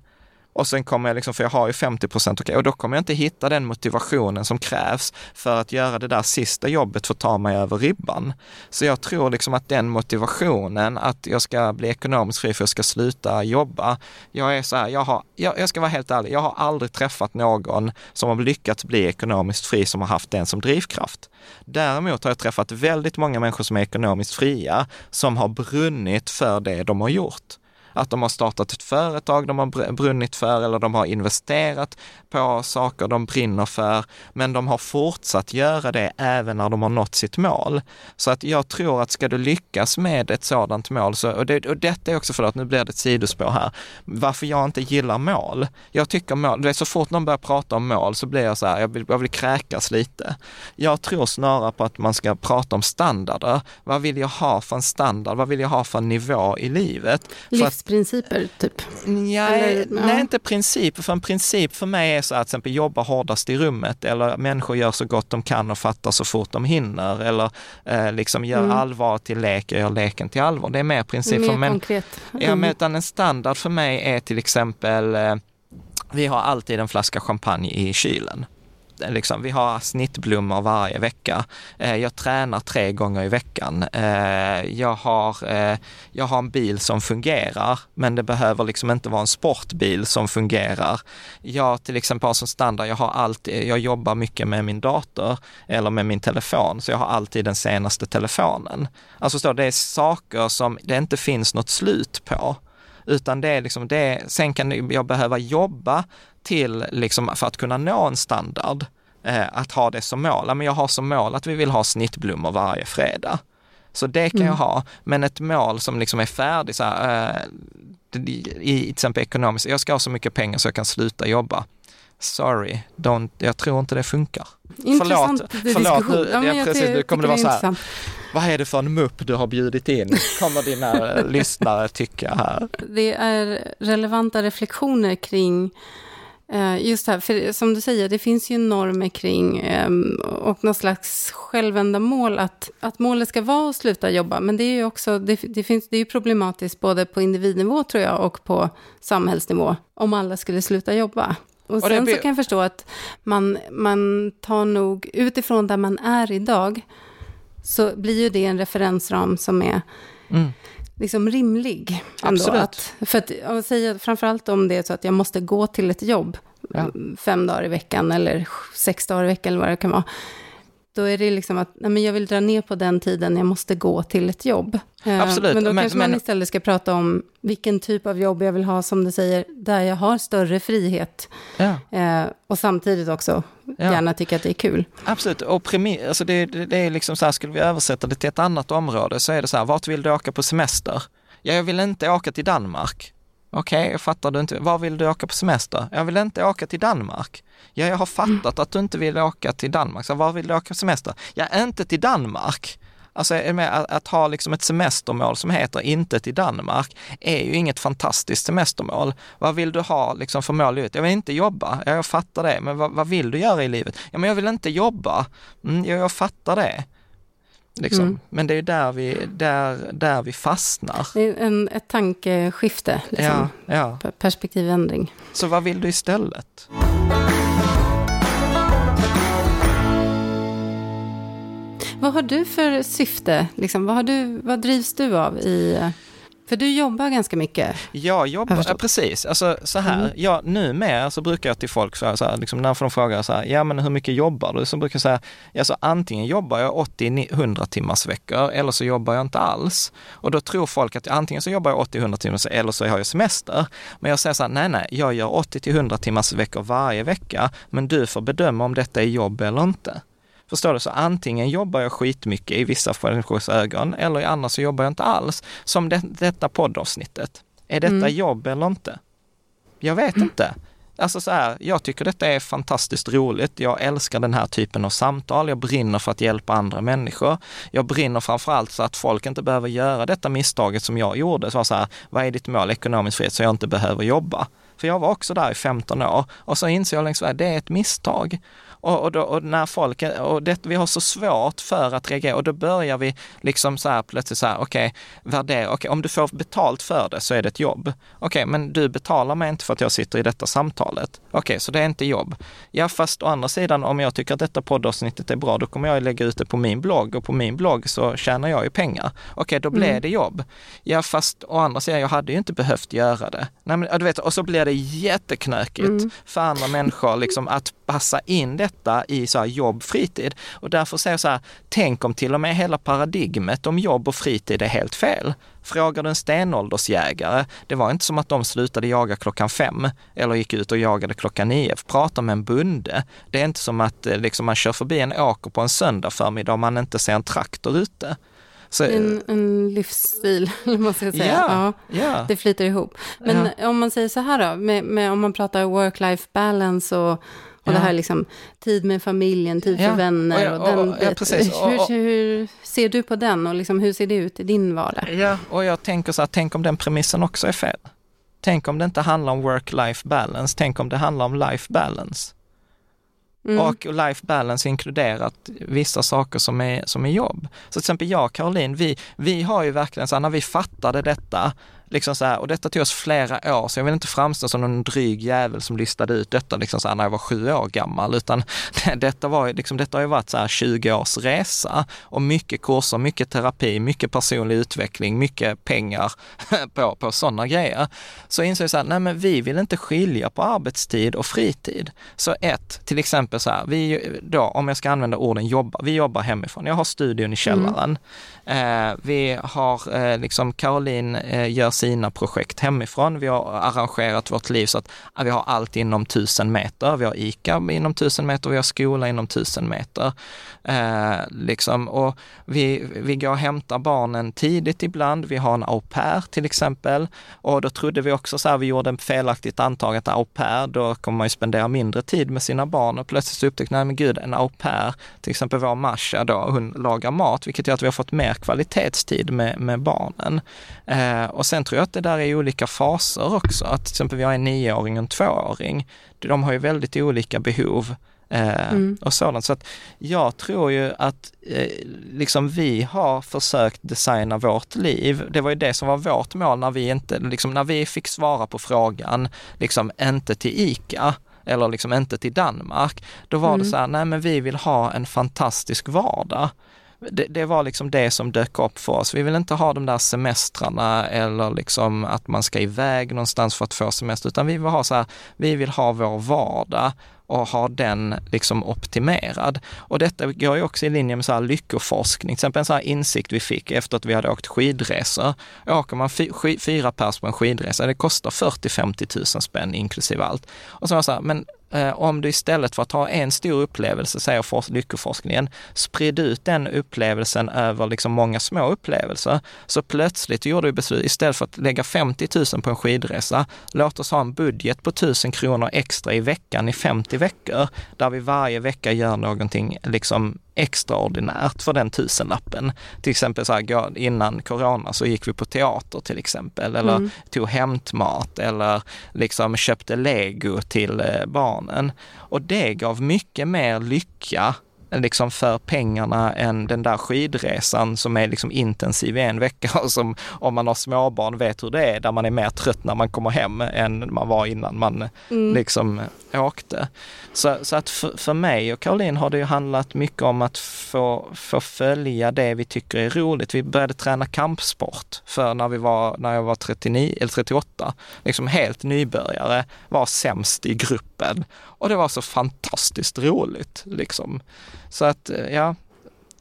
Och sen kommer jag liksom, för jag har ju 50 procent okay, och då kommer jag inte hitta den motivationen som krävs för att göra det där sista jobbet för att ta mig över ribban. Så jag tror liksom att den motivationen, att jag ska bli ekonomiskt fri för att jag ska sluta jobba. Jag är så här, jag, har, jag, jag ska vara helt ärlig, jag har aldrig träffat någon som har lyckats bli ekonomiskt fri som har haft den som drivkraft. Däremot har jag träffat väldigt många människor som är ekonomiskt fria, som har brunnit för det de har gjort att de har startat ett företag de har brunnit för eller de har investerat på saker de brinner för, men de har fortsatt göra det även när de har nått sitt mål. Så att jag tror att ska du lyckas med ett sådant mål, så, och, det, och detta är också, förlåt nu blir det ett sidospår här, varför jag inte gillar mål. Jag tycker mål, det är så fort någon börjar prata om mål så blir jag så här, jag vill, jag vill kräkas lite. Jag tror snarare på att man ska prata om standarder. Vad vill jag ha för en standard? Vad vill jag ha för en nivå i livet? Livsprinciper, typ? Ja, Eller, nej, inte principer. För en princip för mig är är så att till exempel jobba hårdast i rummet eller människor gör så gott de kan och fattar så fort de hinner eller eh, liksom gör mm. allvar till lek och gör leken till allvar. Det är mer princip. Mer för men, konkret. Mm. Ja, men utan en standard för mig är till exempel, eh, vi har alltid en flaska champagne i kylen liksom, vi har snittblommor varje vecka. Eh, jag tränar tre gånger i veckan. Eh, jag, har, eh, jag har en bil som fungerar, men det behöver liksom inte vara en sportbil som fungerar. Jag till exempel har som standard, jag, har alltid, jag jobbar mycket med min dator eller med min telefon, så jag har alltid den senaste telefonen. Alltså så, det är saker som det inte finns något slut på utan det är liksom det, sen kan jag behöva jobba till, liksom, för att kunna nå en standard, eh, att ha det som mål. Men jag har som mål att vi vill ha snittblommor varje fredag. Så det kan mm. jag ha, men ett mål som liksom är färdigt, så här, eh, i, till exempel ekonomiskt, jag ska ha så mycket pengar så jag kan sluta jobba. Sorry, don't, jag tror inte det funkar. Intressant förlåt, förlåt nu, ja, jag, precis, nu kommer det vara så här, vad är det för en mupp du har bjudit in? Kommer dina lyssnare tycka här. Det är relevanta reflektioner kring eh, Just det här, för som du säger, det finns ju normer kring ehm, och något slags självändamål att, att målet ska vara att sluta jobba. Men det är ju också, det, det, finns, det är problematiskt både på individnivå tror jag och på samhällsnivå om alla skulle sluta jobba. Och, och sen så kan jag förstå att man, man tar nog utifrån där man är idag så blir ju det en referensram som är mm. liksom rimlig. Absolut. Att, för att, att säga, framförallt om det är så att jag måste gå till ett jobb ja. fem dagar i veckan eller sex dagar i veckan eller vad det kan vara då är det liksom att nej, men jag vill dra ner på den tiden jag måste gå till ett jobb. Eh, Absolut. Men då men, kanske men... man istället ska prata om vilken typ av jobb jag vill ha, som du säger, där jag har större frihet. Ja. Eh, och samtidigt också ja. gärna tycka att det är kul. Absolut, och primi- alltså det, det, det, är liksom så här, skulle vi översätta det till ett annat område så är det så här, vart vill du åka på semester? Ja, jag vill inte åka till Danmark. Okej, okay, jag fattar du inte. Var vill du åka på semester? Jag vill inte åka till Danmark. Ja, jag har fattat att du inte vill åka till Danmark. Så var vill du åka på semester? Ja, inte till Danmark. Alltså att, att ha liksom ett semestermål som heter inte till Danmark är ju inget fantastiskt semestermål. Vad vill du ha liksom för mål i livet? Jag vill inte jobba, ja, jag fattar det, men vad, vad, vill du göra i livet? Ja, men jag vill inte jobba. Mm, ja, jag fattar det. Liksom. Mm. Men det är där vi, där, där vi fastnar. Det är en, ett tankeskifte, liksom. ja, ja. perspektivändring. Så vad vill du istället? Vad har du för syfte? Liksom, vad, har du, vad drivs du av i... För du jobbar ganska mycket. Jag jobbar, Jag ja, precis. Alltså så här, Mm. ja, numera så brukar jag till folk så här, så här liksom, när de frågar så här, ja men hur mycket jobbar du? Så brukar jag säga, ja, så antingen jobbar jag 80-100 timmars veckor eller så jobbar jag inte alls. Och då tror folk att antingen så jobbar jag 80-100 timmars eller så har jag semester. Men jag säger så här, nej nej, jag gör 80-100 timmars veckor varje vecka, men du får bedöma om detta är jobb eller inte. Förstår du? Så antingen jobbar jag skitmycket i vissa människors ögon eller i andra så jobbar jag inte alls. Som det, detta poddavsnittet. Är detta Mm. jobb eller inte? Jag vet inte. Alltså så här, jag tycker detta är fantastiskt roligt. Jag älskar den här typen av samtal. Jag brinner för att hjälpa andra människor. Jag brinner framförallt så att folk inte behöver göra detta misstaget som jag gjorde. Så var så här, vad är ditt mål? Ekonomisk frihet så jag inte behöver jobba. För jag var också där i 15 år och så inser jag längs vägen, det är ett misstag. Och, och, då, och när folk, och det, vi har så svårt för att reagera och då börjar vi liksom så här plötsligt så här, okej, värdera, okej, om du får betalt för det så är det ett jobb. Okej, men du betalar mig inte för att jag sitter i detta samtalet. Okej, så det är inte jobb. Ja, fast å andra sidan, om jag tycker att detta poddavsnittet är bra, då kommer jag lägga ut det på min blogg och på min blogg så tjänar jag ju pengar. Okej, då blir Mm. det jobb. Ja, fast å andra sidan, jag hade ju inte behövt göra det. Nej, men, du vet, och så blir det jätteknökigt Mm. för andra människor liksom, att passa in detta i så här, jobb, fritid. Och därför säger jag så här, tänk om till och med hela paradigmet om jobb och fritid är helt fel. Frågar du en stenåldersjägare, det var inte som att de slutade jaga klockan fem eller gick ut och jagade klockan nio. Prata med en bonde. Det är inte som att eh, liksom, man kör förbi en åker på en söndag förmiddag och man inte ser en traktor ute. Så, En, en livsstil, man ska säga. ja, Ja. ja. Det flyter ihop. Men om man säger så här då, med, med, om man pratar work-life balance och, och Ja. det här liksom tid med familjen, tid Ja, för vänner och- och, den och-. Och- hur, hur ser du på den och liksom, hur ser det ut i din vardag? Ja, och jag tänker så här, tänk om den premissen också är fel. Tänk om det inte handlar om work-life balance, tänk om det handlar om life balance. Mm. Och life balance inkluderat vissa saker som är, som är jobb. Så till exempel jag och Caroline, vi, vi har ju verkligen så här, när vi fattade detta, liksom så här, och detta tog oss flera år, så jag vill inte framstå som någon dryg jävel som listade ut detta liksom så här, när jag var sju år gammal, utan detta, var, liksom, detta har ju varit så här 20 års resa och mycket kurser, mycket terapi, mycket personlig utveckling, mycket pengar på, på sådana grejer. Så insåg jag så här, nej men vi vill inte skilja på arbetstid och fritid. Så ett, till exempel så här, vi då, om jag ska använda orden jobba, vi jobbar hemifrån. Jag har studion i källaren. Eh, vi har eh, liksom, Caroline eh, gör sina projekt hemifrån. Vi har arrangerat vårt liv så att vi har allt inom tusen meter. Vi har ICA inom tusen meter, vi har skola inom tusen meter. Eh, liksom, och vi, vi går och hämtar barnen tidigt ibland. Vi har en au pair till exempel. Och då trodde vi också så här, vi gjorde en felaktigt antag att au pair, då kommer man ju spendera mindre tid med sina barn och plötsligt så upptäckte nej men gud, en au pair, till exempel vår Masha då, hon lagar mat, vilket gör att vi har fått mer kvalitetstid med, med barnen. Eh, och sen tror jag att det där är olika faser också, att till exempel vi har en nioåring och en tvååring. De har ju väldigt olika behov eh, Mm. och sådant. Så att jag tror ju att eh, liksom vi har försökt designa vårt liv. Det var ju det som var vårt mål när vi inte, liksom när vi fick svara på frågan, liksom inte till ICA eller liksom inte till Danmark. Då var det Mm. så här, nej men vi vill ha en fantastisk vardag. Det, det var liksom det som dök upp för oss. Vi vill inte ha de där semestrarna eller liksom att man ska iväg någonstans för att få semester, utan vi vill ha så här, vi vill ha vår vardag och ha den liksom optimerad. Och detta går ju också i linje med så här lyckoforskning, till exempel en sån här insikt vi fick efter att vi hade åkt skidresor. Åker man fy, fyra pers på en skidresa, det kostar 40-50 000 spänn inklusive allt. Och så var det så här, men Eh, om du istället för att ha en stor upplevelse, säger lyckoforskningen, sprid ut den upplevelsen över liksom många små upplevelser. Så plötsligt gjorde vi beslut, istället för att lägga 50 000 på en skidresa, låt oss ha en budget på 1000 kronor extra i veckan i 50 veckor, där vi varje vecka gör någonting liksom extraordinärt för den tusenlappen. Till exempel så här, innan corona så gick vi på teater till exempel, eller Mm. tog hämtmat eller liksom köpte lego till eh, barnen. Och det gav mycket mer lycka liksom för pengarna än den där skidresan som är liksom intensiv i en vecka och som om man har småbarn vet hur det är, där man är mer trött när man kommer hem än man var innan man mm. liksom åkte. Så, så att för, för mig och Caroline har det ju handlat mycket om att få, få följa det vi tycker är roligt. Vi började träna kampsport för när vi var, när jag var 39 eller 38, liksom helt nybörjare, var sämst i gruppen. Och det var så fantastiskt roligt liksom. Så att, eh, ja,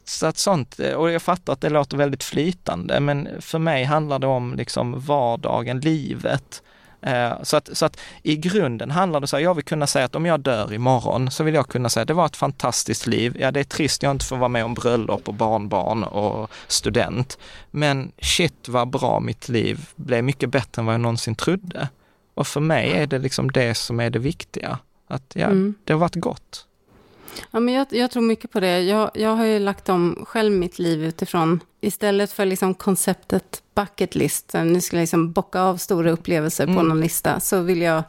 så att sånt, eh, och jag fattar att det låter väldigt flytande, men för mig handlar det om liksom vardagen, livet. Eh, så att, så att i grunden handlar det så här, jag vill kunna säga att om jag dör imorgon så vill jag kunna säga att det var ett fantastiskt liv. Ja, det är trist jag inte får vara med om bröllop och barnbarn och student. Men shit vad bra mitt liv blev, mycket bättre än vad jag någonsin trodde. Och för mig är det liksom det som är det viktiga. Att ja, mm. det har varit gott. Ja, men jag, jag, tror mycket på det. Jag, jag har ju lagt om själv mitt liv utifrån, istället för liksom konceptet bucket list, nu ska jag liksom bocka av stora upplevelser mm. på någon lista, så vill jag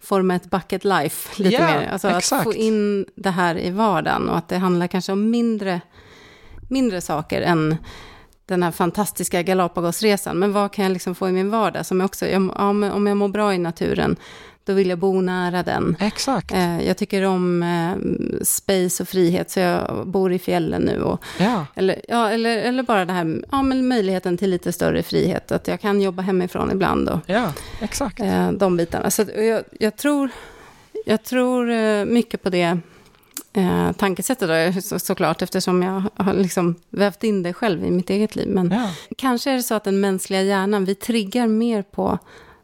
forma ett bucket life lite yeah, mer. Alltså exakt. att få in det här i vardagen och att det handlar kanske om mindre, mindre saker än den här fantastiska Galapagosresan. Men vad kan jag liksom få i min vardag? Som jag också, ja, om jag mår bra i naturen, då vill jag bo nära den. Exakt. Eh, jag tycker om eh, space och frihet, så jag bor i fjällen nu. Och, ja. Eller, ja, eller, eller bara det här, ja, men möjligheten till lite större frihet, att jag kan jobba hemifrån ibland. Och, ja, exakt. Eh, de bitarna. Så jag, jag, tror, jag tror mycket på det eh, tankesättet då, så, såklart, eftersom jag har liksom vävt in det själv i mitt eget liv. Men ja. kanske är det så att den mänskliga hjärnan, vi triggar mer på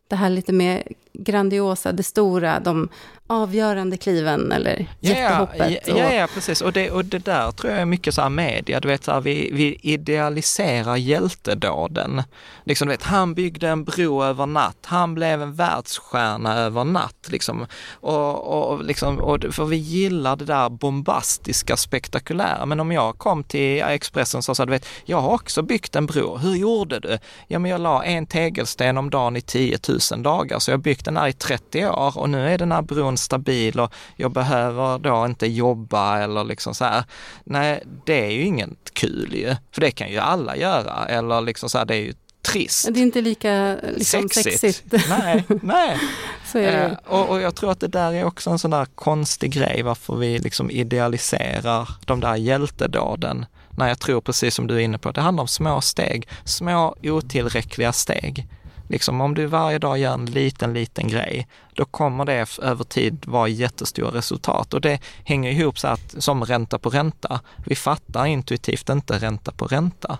det här lite mer grandiosa, det stora, de avgörande kliven eller jättehoppet. Ja, ja, ja, precis. Och det, och det där tror jag är mycket så här media, du vet så här, vi, vi idealiserar hjältedåden. Liksom, du vet, han byggde en bro över natt, han blev en världsstjärna över natt. Liksom. Och, och, liksom, och, för vi gillar det där bombastiska, spektakulära. Men om jag kom till Expressen och sa, du vet, jag har också byggt en bro, hur gjorde du? Ja, men jag la en tegelsten om dagen i 10 000 dagar, så jag har byggt den här i 30 år och nu är den här bron stabil och jag behöver då inte jobba eller liksom så här. Nej, det är ju inget kul ju, för det kan ju alla göra eller liksom så här, det är ju trist. Det är inte lika liksom, sexigt. sexigt. Nej, nej. Eh, och, och, jag tror att det där är också en sån där konstig grej, varför vi liksom idealiserar de där hjältedåden. När jag tror, precis som du är inne på, det handlar om små steg, små otillräckliga steg. Liksom om du varje dag gör en liten, liten grej, då kommer det över tid vara jättestora resultat. Och det hänger ihop så att, som ränta på ränta. Vi fattar intuitivt inte ränta på ränta.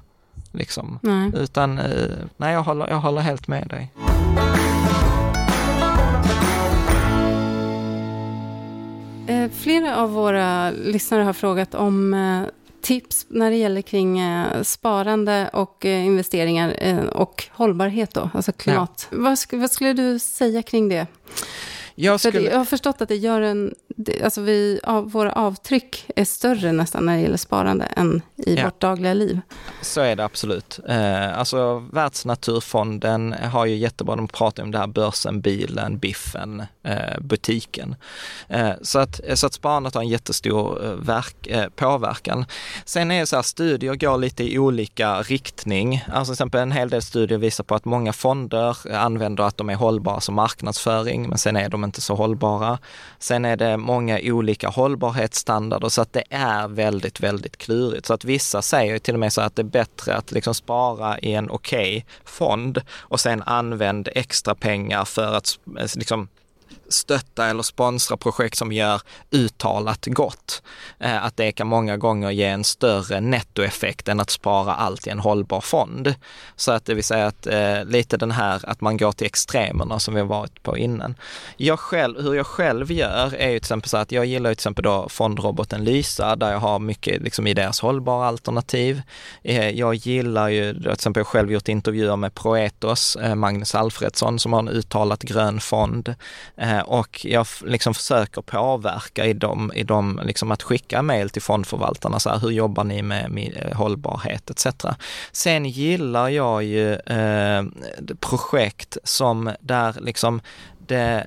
Liksom. Nej. Utan, eh, nej jag håller, jag håller helt med dig. Eh, flera av våra lyssnare har frågat om eh, tips när det gäller kring eh, sparande och eh, investeringar eh, och hållbarhet då, alltså klimat. Ja. Vad, vad, skulle du säga kring det? Jag, skulle... jag har förstått att det gör en alltså vi, av, våra avtryck är större nästan när det gäller sparande än i ja. vårt dagliga liv. Så är det absolut. Eh, alltså Världsnaturfonden har ju jättebra, de pratar om det här börsen, bilen, biffen, eh, butiken. Eh, så, att, så att sparandet har en jättestor eh, verk, eh, påverkan. Sen är det så här, studier går lite i olika riktning. Alltså till exempel en hel del studier visar på att många fonder använder att de är hållbara som marknadsföring, men sen är de inte så hållbara. Sen är det många olika hållbarhetsstandarder så att det är väldigt, väldigt klurigt. Så att vissa säger till och med så att det är bättre att liksom spara i en okej okay fond och sen använd extra pengar för att liksom stötta eller sponsra projekt som gör uttalat gott. Eh, att det kan många gånger ge en större nettoeffekt än att spara allt i en hållbar fond. Så att det vill säga att eh, lite den här att man går till extremerna som vi har varit på innan. Jag själv, hur jag själv gör är ju till exempel så att jag gillar till exempel då fondroboten Lysa där jag har mycket liksom i deras hållbara alternativ. Eh, jag gillar ju till exempel jag själv gjort intervjuer med Proetos, eh, Magnus Alfredsson som har en uttalat grön fond Eh, Eh, och jag liksom försöker påverka i dem, i dem liksom att skicka mejl till fondförvaltarna, så här, hur jobbar ni med, med eh, hållbarhet etc. Sen gillar jag ju eh, projekt som där liksom det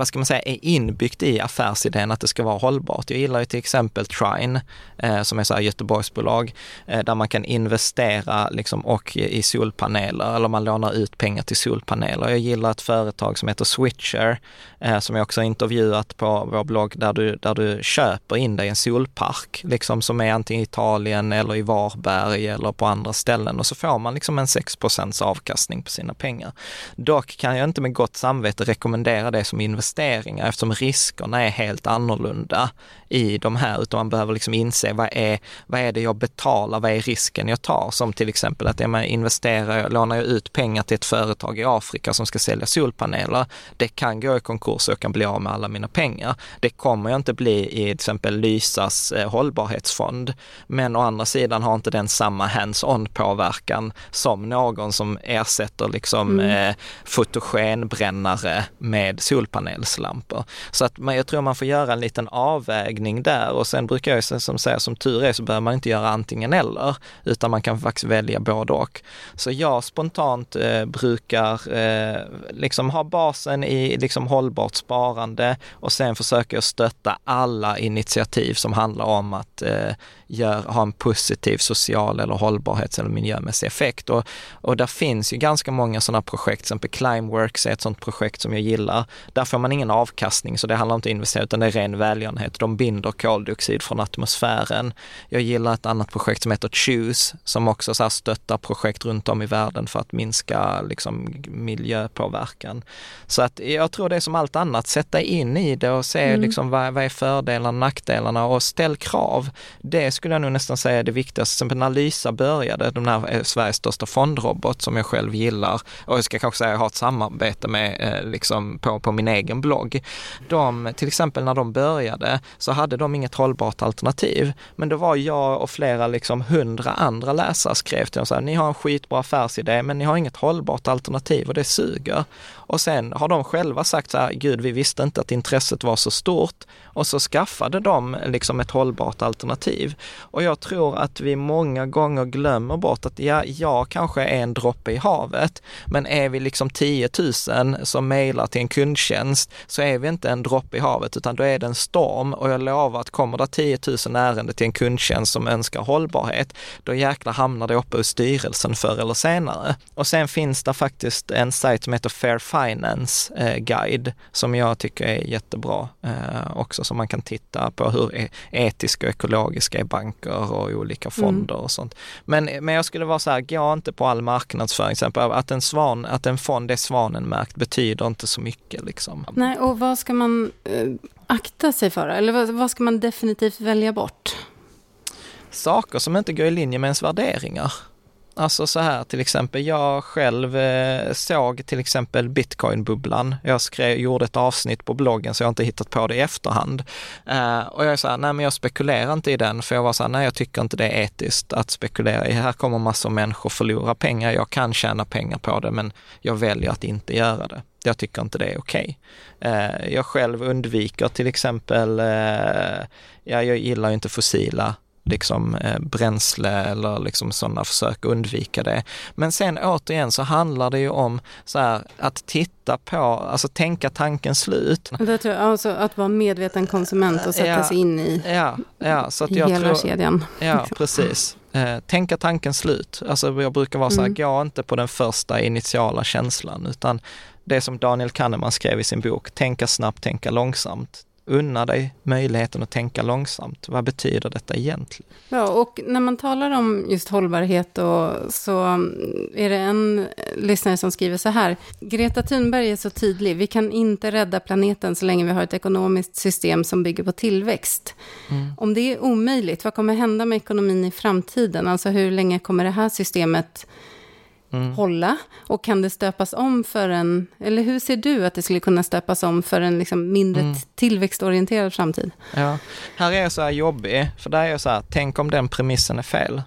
vad ska man säga, är inbyggt i affärsidén att det ska vara hållbart. Jag gillar ju till exempel Trine, eh, som är så här Göteborgsbolag, eh, där man kan investera liksom och i solpaneler eller man lånar ut pengar till solpaneler. Jag gillar ett företag som heter Switcher, eh, som jag också har intervjuat på vår blogg, där du, där du köper in dig en solpark, liksom som är antingen i Italien eller i Varberg eller på andra ställen och så får man liksom en 6% avkastning på sina pengar. Dock kan jag inte med gott samvete rekommendera det som investeringar eftersom riskerna är helt annorlunda i de här, utan man behöver liksom inse vad är, vad är det jag betalar, vad är risken jag tar? Som till exempel att jag investerar, lånar jag ut pengar till ett företag i Afrika som ska sälja solpaneler, det kan gå i konkurs och jag kan bli av med alla mina pengar. Det kommer jag inte bli i till exempel Lysas eh, hållbarhetsfond, men å andra sidan har inte den samma hands-on påverkan som någon som ersätter liksom mm. eh, fotogenbrännare med solpanelslampor. Så att man, jag tror man får göra en liten avvägning där och sen brukar jag som säga, som tur är så behöver man inte göra antingen eller, utan man kan faktiskt välja både och. Så jag spontant eh, brukar eh, liksom ha basen i liksom hållbart sparande och sen försöker jag stötta alla initiativ som handlar om att eh, gör, ha en positiv social eller hållbarhets eller miljömässig effekt. Och, och där finns ju ganska många sådana projekt, till exempel Climeworks är ett sådant projekt som jag gillar. Där får man ingen avkastning, så det handlar inte om att investera, utan det är ren välgörenhet. De binder koldioxid från atmosfären. Jag gillar ett annat projekt som heter Choose, som också så stöttar projekt runt om i världen för att minska liksom, miljöpåverkan. Så att jag tror det är som allt annat, sätta in i det och se mm. liksom, vad, vad är fördelarna och nackdelarna och ställ krav. Det skulle jag nog nästan säga är det viktigaste. Exempel när Lysa började, den här eh, Sveriges största fondrobot som jag själv gillar och jag ska kanske säga jag har ett samarbete med eh, liksom på, på min egen blogg. De, till exempel när de började så hade de inget hållbart alternativ. Men då var jag och flera liksom hundra andra läsare skrev till dem så här, ni har en skitbra affärsidé men ni har inget hållbart alternativ och det suger. Och sen har de själva sagt så här, gud vi visste inte att intresset var så stort och så skaffade de liksom ett hållbart alternativ. Och jag tror att vi många gånger glömmer bort att ja, jag kanske är en droppe i havet, men är vi liksom 10 000 som mejlar till en kundtjänst så är vi inte en droppe i havet utan då är det en storm och jag lovar att kommer det 10 000 ärenden till en kundtjänst som önskar hållbarhet, då jäklar hamnar det uppe hos styrelsen förr eller senare. Och sen finns det faktiskt en sajt som heter Fair Finance eh, Guide som jag tycker är jättebra eh, också, som man kan titta på hur e-, etiska och ekologiska är banker och olika mm. fonder mm. och sånt. Men, men jag skulle vara så här, gå inte på all marknadsföring, exempel att en, svan, att en fond är svanenmärkt betyder inte så mycket liksom. Nej, och vad ska man eh, akta sig för? Eller vad, vad ska man definitivt välja bort? Saker som inte går i linje med ens värderingar. Alltså så här till exempel, jag själv eh, såg till exempel bitcoinbubblan. Jag skrev, gjorde ett avsnitt på bloggen så jag har inte hittat på det i efterhand. Eh, och jag är så här, nej men jag spekulerar inte i den för jag var så här, nej jag tycker inte det är etiskt att spekulera i. Här kommer massor av människor förlora pengar. Jag kan tjäna pengar på det men jag väljer att inte göra det. Jag tycker inte det är okej. Okay. Eh, jag själv undviker till exempel, ja, jag gillar inte fossila liksom eh, bränsle eller liksom sådana försök undvika det. Men sen återigen så handlar det ju om så här, att titta på, alltså tänka tanken slut. Det tror jag, alltså att vara medveten konsument och sätta ja, sig in i, ja, ja, så att jag hela tror, kedjan. Ja, precis. Eh, tänka tanken slut. Alltså jag brukar vara så här, mm. gå inte på den första initiala känslan utan det som Daniel Kahneman skrev i sin bok, tänka snabbt, tänka långsamt unna dig möjligheten att tänka långsamt. Vad betyder detta egentligen? Ja, och när man talar om just hållbarhet och så är det en lyssnare som skriver så här. Greta Thunberg är så tydlig. Vi kan inte rädda planeten så länge vi har ett ekonomiskt system som bygger på tillväxt. Mm. Om det är omöjligt, vad kommer hända med ekonomin i framtiden? Alltså hur länge kommer det här systemet mm. hålla? Och kan det stöpas om för en, eller hur ser du att det skulle kunna stöpas om för en liksom mindre mm. tillväxtorienterad framtid? Ja, här är jag så här jobbig, för där är jag så här, tänk om den premissen är fel.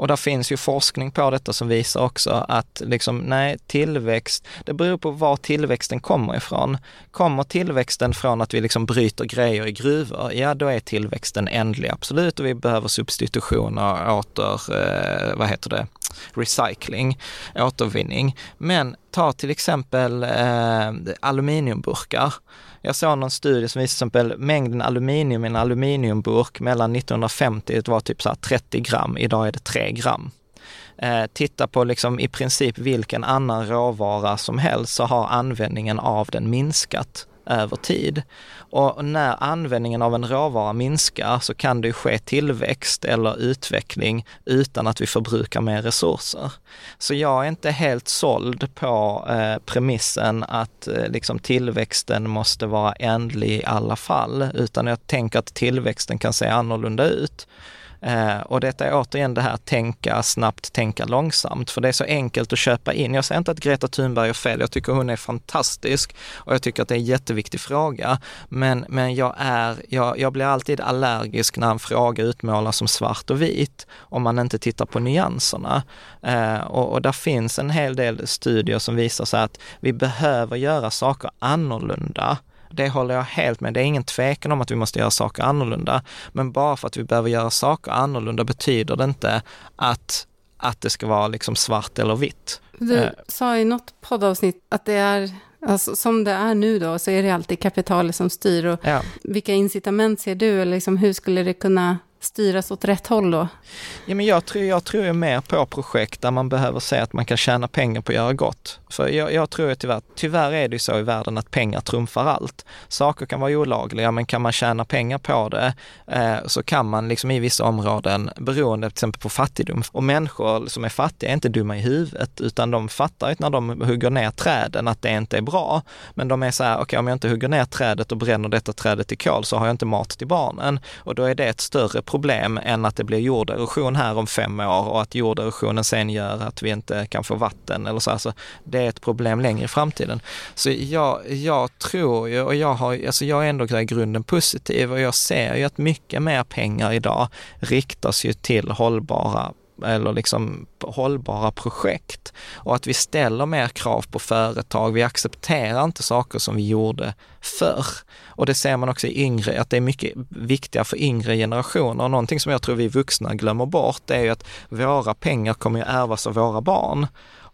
Och där finns ju forskning på detta som visar också att liksom, nej, tillväxt, det beror på var tillväxten kommer ifrån. Kommer tillväxten från att vi liksom bryter grejer i gruvor, ja då är tillväxten ändlig absolut och vi behöver substitutioner, åter, eh, vad heter det, recycling, återvinning. Men ta till exempel eh, aluminiumburkar. Jag såg någon studie som visade till exempel mängden aluminium i en aluminiumburk mellan 1950, det var typ så 30 gram, idag är det 3 gram. Eh, titta på liksom i princip vilken annan råvara som helst så har användningen av den minskat över tid. Och när användningen av en råvara minskar så kan det ju ske tillväxt eller utveckling utan att vi förbrukar mer resurser. Så jag är inte helt såld på eh, premissen att eh, liksom tillväxten måste vara ändlig i alla fall, utan jag tänker att tillväxten kan se annorlunda ut. Eh, och detta är återigen det här tänka snabbt, tänka långsamt. För det är så enkelt att köpa in. Jag säger inte att Greta Thunberg är fel, jag tycker hon är fantastisk och jag tycker att det är en jätteviktig fråga. Men, men jag, är, jag, jag blir alltid allergisk när en fråga utmålas som svart och vit om man inte tittar på nyanserna. Eh, och, och där finns en hel del studier som visar sig att vi behöver göra saker annorlunda det håller jag helt med. Det är ingen tvekan om att vi måste göra saker annorlunda. Men bara för att vi behöver göra saker annorlunda betyder det inte att, att det ska vara liksom svart eller vitt. Du eh. sa i något poddavsnitt att det är Alltså, som det är nu då, så är det alltid kapitalet som styr. Och ja. Vilka incitament ser du, eller liksom, hur skulle det kunna styras åt rätt håll då? Ja, men jag, tror, jag tror mer på projekt där man behöver se att man kan tjäna pengar på att göra gott. För jag, jag tror tyvärr, tyvärr är det ju så i världen att pengar trumfar allt. Saker kan vara olagliga, men kan man tjäna pengar på det eh, så kan man liksom i vissa områden, beroende till exempel på fattigdom, och människor som är fattiga är inte dumma i huvudet, utan de fattar när de hugger ner träden att det inte är bra. Men de är så här, okej okay, om jag inte hugger ner trädet och bränner detta trädet i kol så har jag inte mat till barnen. Och då är det ett större problem än att det blir jorderosion här om fem år och att jorderosionen sen gör att vi inte kan få vatten eller så. Alltså, det är ett problem längre i framtiden. Så jag, jag tror ju, och jag, har, alltså jag är ändå i grunden positiv och jag ser ju att mycket mer pengar idag riktas ju till hållbara eller liksom hållbara projekt och att vi ställer mer krav på företag. Vi accepterar inte saker som vi gjorde förr. Och det ser man också i yngre, att det är mycket viktigare för yngre generationer. Och någonting som jag tror vi vuxna glömmer bort är ju att våra pengar kommer ju ärvas av våra barn.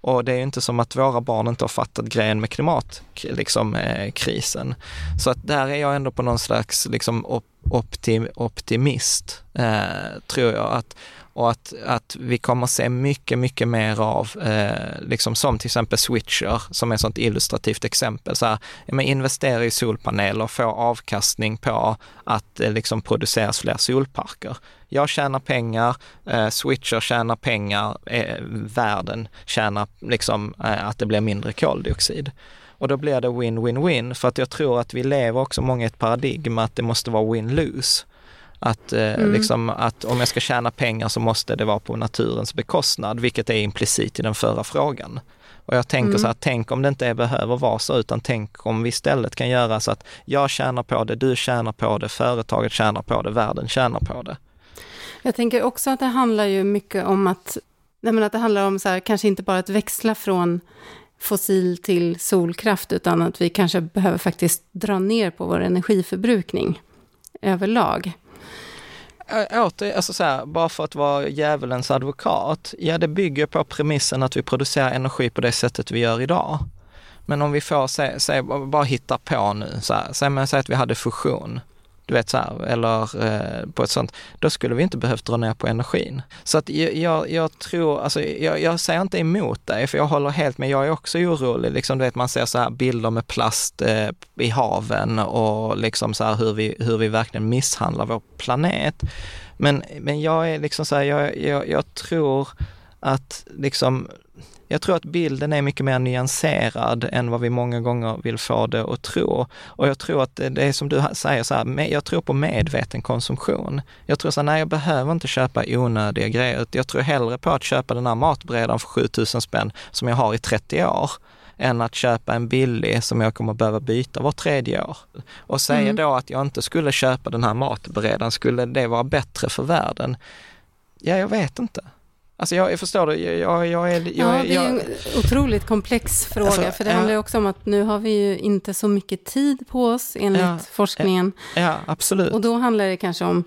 Och det är ju inte som att våra barn inte har fattat grejen med klimatkrisen. Liksom, eh, krisen. Så att där är jag ändå på någon slags liksom, optim, optimist, eh, tror jag. att och att, att vi kommer se mycket, mycket mer av, eh, liksom som till exempel switcher, som är ett sånt illustrativt exempel. Så här, ja, investera i solpaneler, och få avkastning på att det liksom produceras fler solparker. Jag tjänar pengar, eh, switcher tjänar pengar, eh, världen tjänar liksom eh, att det blir mindre koldioxid. Och då blir det win-win-win, för att jag tror att vi lever också många i ett paradigm att det måste vara win-lose. Att, eh, mm. liksom, att om jag ska tjäna pengar så måste det vara på naturens bekostnad, vilket är implicit i den förra frågan. Och jag tänker mm. så här, tänk om det inte behöver vara så, utan tänk om vi istället kan göra så att jag tjänar på det, du tjänar på det, företaget tjänar på det, världen tjänar på det. Jag tänker också att det handlar ju mycket om att, nej att det handlar om så här, kanske inte bara att växla från fossil till solkraft, utan att vi kanske behöver faktiskt dra ner på vår energiförbrukning överlag åter, alltså så här, bara för att vara djävulens advokat, ja det bygger på premissen att vi producerar energi på det sättet vi gör idag. Men om vi får, säg, bara hitta på nu, så här, säg, säg att vi hade fusion du vet så här, eller eh, på ett sånt, då skulle vi inte behövt dra ner på energin. Så att jag, jag tror, alltså jag, jag säger inte emot dig, för jag håller helt med, jag är också orolig, liksom du vet man ser så här bilder med plast eh, i haven och liksom så här hur vi, hur vi verkligen misshandlar vår planet. Men, men jag är liksom så här, jag, jag, jag tror att liksom jag tror att bilden är mycket mer nyanserad än vad vi många gånger vill få det att tro. Och jag tror att det är som du säger så här, jag tror på medveten konsumtion. Jag tror så här, nej jag behöver inte köpa onödiga grejer. Jag tror hellre på att köpa den här matbrädan för 7000 spänn som jag har i 30 år än att köpa en billig som jag kommer behöva byta var tredje år. Och säga mm. då att jag inte skulle köpa den här matberedaren, skulle det vara bättre för världen? Ja, jag vet inte. Alltså jag, jag förstår det, jag, jag, är... Jag, ja, det är en otroligt komplex fråga, alltså, för det ja. handlar ju också om att nu har vi ju inte så mycket tid på oss enligt ja, forskningen. Ja, absolut. Och då handlar det kanske om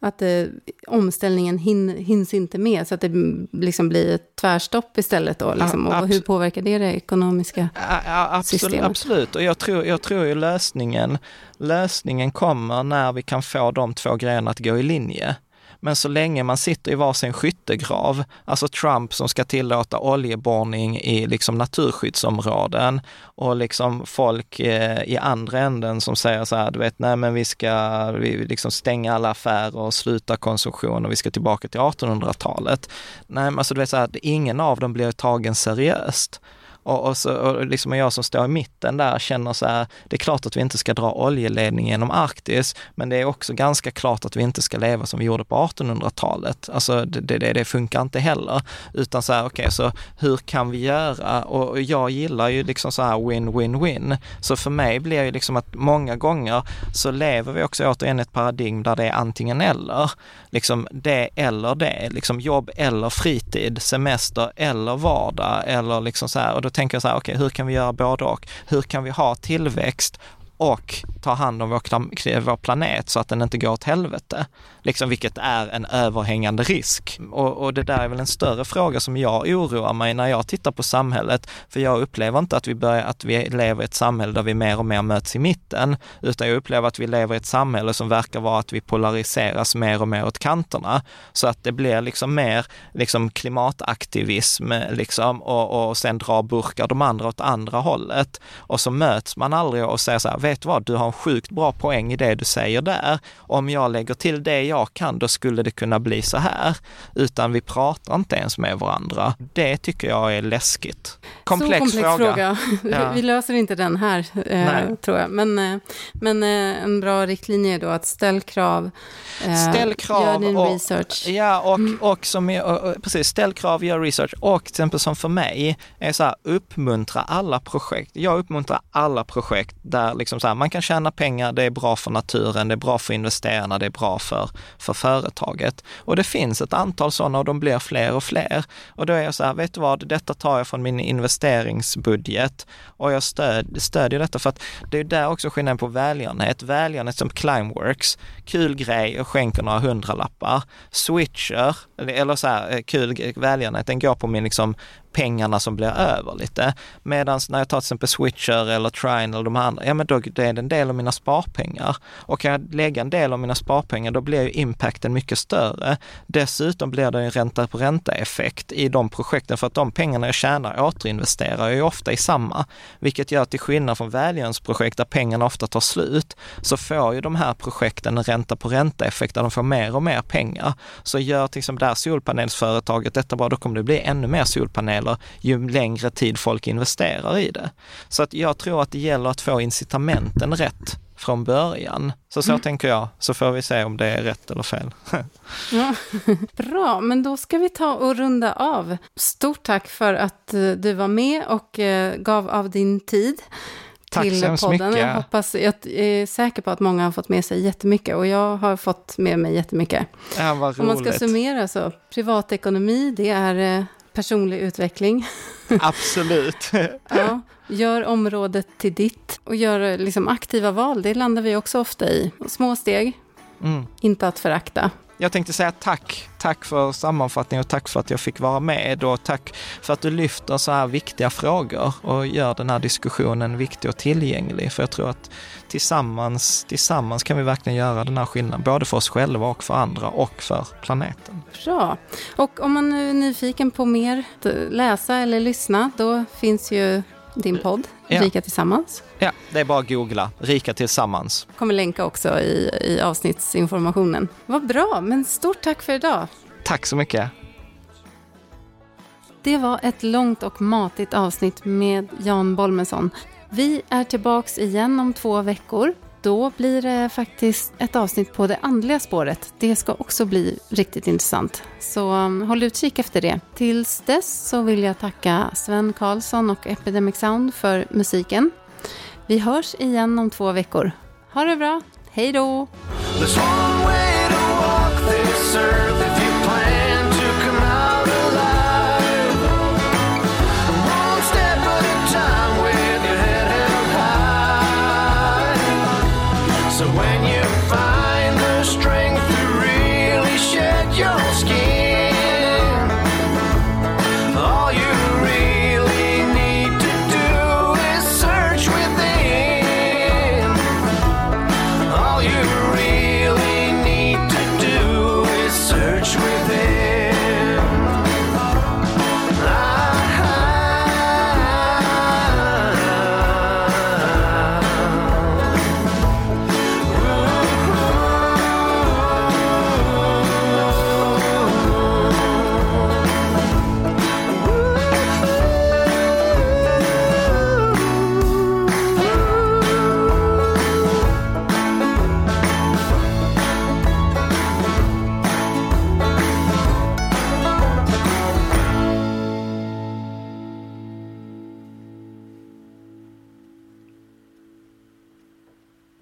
Att eh, omställningen hin, hinns inte med, så att det liksom blir ett tvärstopp istället då? Liksom. Ja, och hur påverkar det det ekonomiska Ja, ja, absolut, systemet? absolut. Och jag tror, jag tror ju lösningen, lösningen kommer när vi kan få de två grejerna att gå i linje. Men så länge man sitter i varsin skyttegrav, alltså Trump som ska tillåta oljeborrning i liksom naturskyddsområden och liksom folk eh, i andra änden som säger så här, du vet, nej men vi ska vi liksom stänga alla affärer och sluta konsumtion och vi ska tillbaka till 1800-talet. Nej, men alltså du vet så här, ingen av dem blir tagen seriöst. Och, och, så, och liksom jag som står i mitten där känner så här, det är klart att vi inte ska dra oljeledning genom Arktis, men det är också ganska klart att vi inte ska leva som vi gjorde på 1800-talet. Alltså det, det, det funkar inte heller. Utan så här, okej, okay, så hur kan vi göra? Och, och jag gillar ju liksom så här win-win-win. Så för mig blir det liksom att många gånger så lever vi också återigen ett paradigm där det är antingen eller. Liksom det eller det, liksom jobb eller fritid, semester eller vardag eller liksom så här. Och då tänker jag så här, okej, okay, hur kan vi göra både och? Hur kan vi ha tillväxt och ta hand om vår, vår planet så att den inte går åt helvete. Liksom vilket är en överhängande risk. Och, och, det där är väl en större fråga som jag oroar mig när jag tittar på samhället. För jag upplever inte att vi, börjar, att vi lever i ett samhälle där vi mer och mer möts i mitten, utan jag upplever att vi lever i ett samhälle som verkar vara att vi polariseras mer och mer åt kanterna. Så att det blir liksom mer liksom klimataktivism liksom, och, och sen drar burkar de andra åt andra hållet. Och så möts man aldrig och säger så här, vet du vad, du har en sjukt bra poäng i det du säger där. Om jag lägger till det jag kan, då skulle det kunna bli så här. Utan vi pratar inte ens med varandra. Det tycker jag är läskigt. Komplex, komplex fråga. fråga. Ja. Vi löser inte den här, eh, tror jag. Men, eh, men eh, en bra riktlinje är då att ställ krav, eh, ställ krav gör din och, research. Ja, och, och som precis, ställ krav, gör research och till exempel som för mig är så här, uppmuntra alla projekt. Jag uppmuntrar alla projekt där liksom Liksom så här, man kan tjäna pengar, det är bra för naturen, det är bra för investerarna, det är bra för, för företaget. Och det finns ett antal sådana och de blir fler och fler. Och då är jag så här, vet du vad, detta tar jag från min investeringsbudget och jag stöd, stödjer detta för att det är där också skillnaden på välgörenhet. Välgörenhet som Climeworks, kul grej och skänker några hundralappar. Switcher, eller så här, eh, kul välgörenhet, den går på min liksom pengarna som blir över lite. Medan när jag tar till exempel Switcher eller Trine eller de andra, ja men då det är det en del av mina sparpengar. Och kan jag lägga en del av mina sparpengar, då blir ju impacten mycket större. Dessutom blir det en ränta på ränta-effekt i de projekten för att de pengarna jag tjänar återinvesterar jag ju ofta i samma. Vilket gör att till skillnad från välgörenhetsprojekt där pengarna ofta tar slut, så får ju de här projekten en ränta på ränta-effekt där de får mer och mer pengar. Så gör till exempel det här solpanelsföretaget detta bra, då kommer det bli ännu mer solpaneler ju längre tid folk investerar i det. Så att jag tror att det gäller att få incitamenten rätt från början. Så så mm. tänker jag, så får vi se om det är rätt eller fel. ja, bra, men då ska vi ta och runda av. Stort tack för att eh, du var med och eh, gav av din tid. Tack till så hemskt podden. mycket. Jag, hoppas, jag är säker på att många har fått med sig jättemycket och jag har fått med mig jättemycket. Ja, vad roligt. Om man ska summera så, privatekonomi, det är eh, personlig utveckling. Absolut. ja, gör området till ditt och gör liksom aktiva val. Det landar vi också ofta i. Små steg, mm. inte att förakta. Jag tänkte säga tack. Tack för sammanfattningen och tack för att jag fick vara med och tack för att du lyfter så här viktiga frågor och gör den här diskussionen viktig och tillgänglig. För jag tror att tillsammans, tillsammans kan vi verkligen göra den här skillnaden, både för oss själva och för andra och för planeten. Bra. Och om man är nyfiken på mer, läsa eller lyssna, då finns ju din podd, ja. Rika Tillsammans. Ja, det är bara att googla, Rika Tillsammans. kommer länka också i, i avsnittsinformationen. Vad bra, men stort tack för idag. Tack så mycket. Det var ett långt och matigt avsnitt med Jan Bolmesson. Vi är tillbaks igen om två veckor. Då blir det faktiskt ett avsnitt på det andliga spåret. Det ska också bli riktigt intressant. Så um, håll utkik efter det. Tills dess så vill jag tacka Sven Karlsson och Epidemic Sound för musiken. Vi hörs igen om två veckor. Ha det bra. Hej då!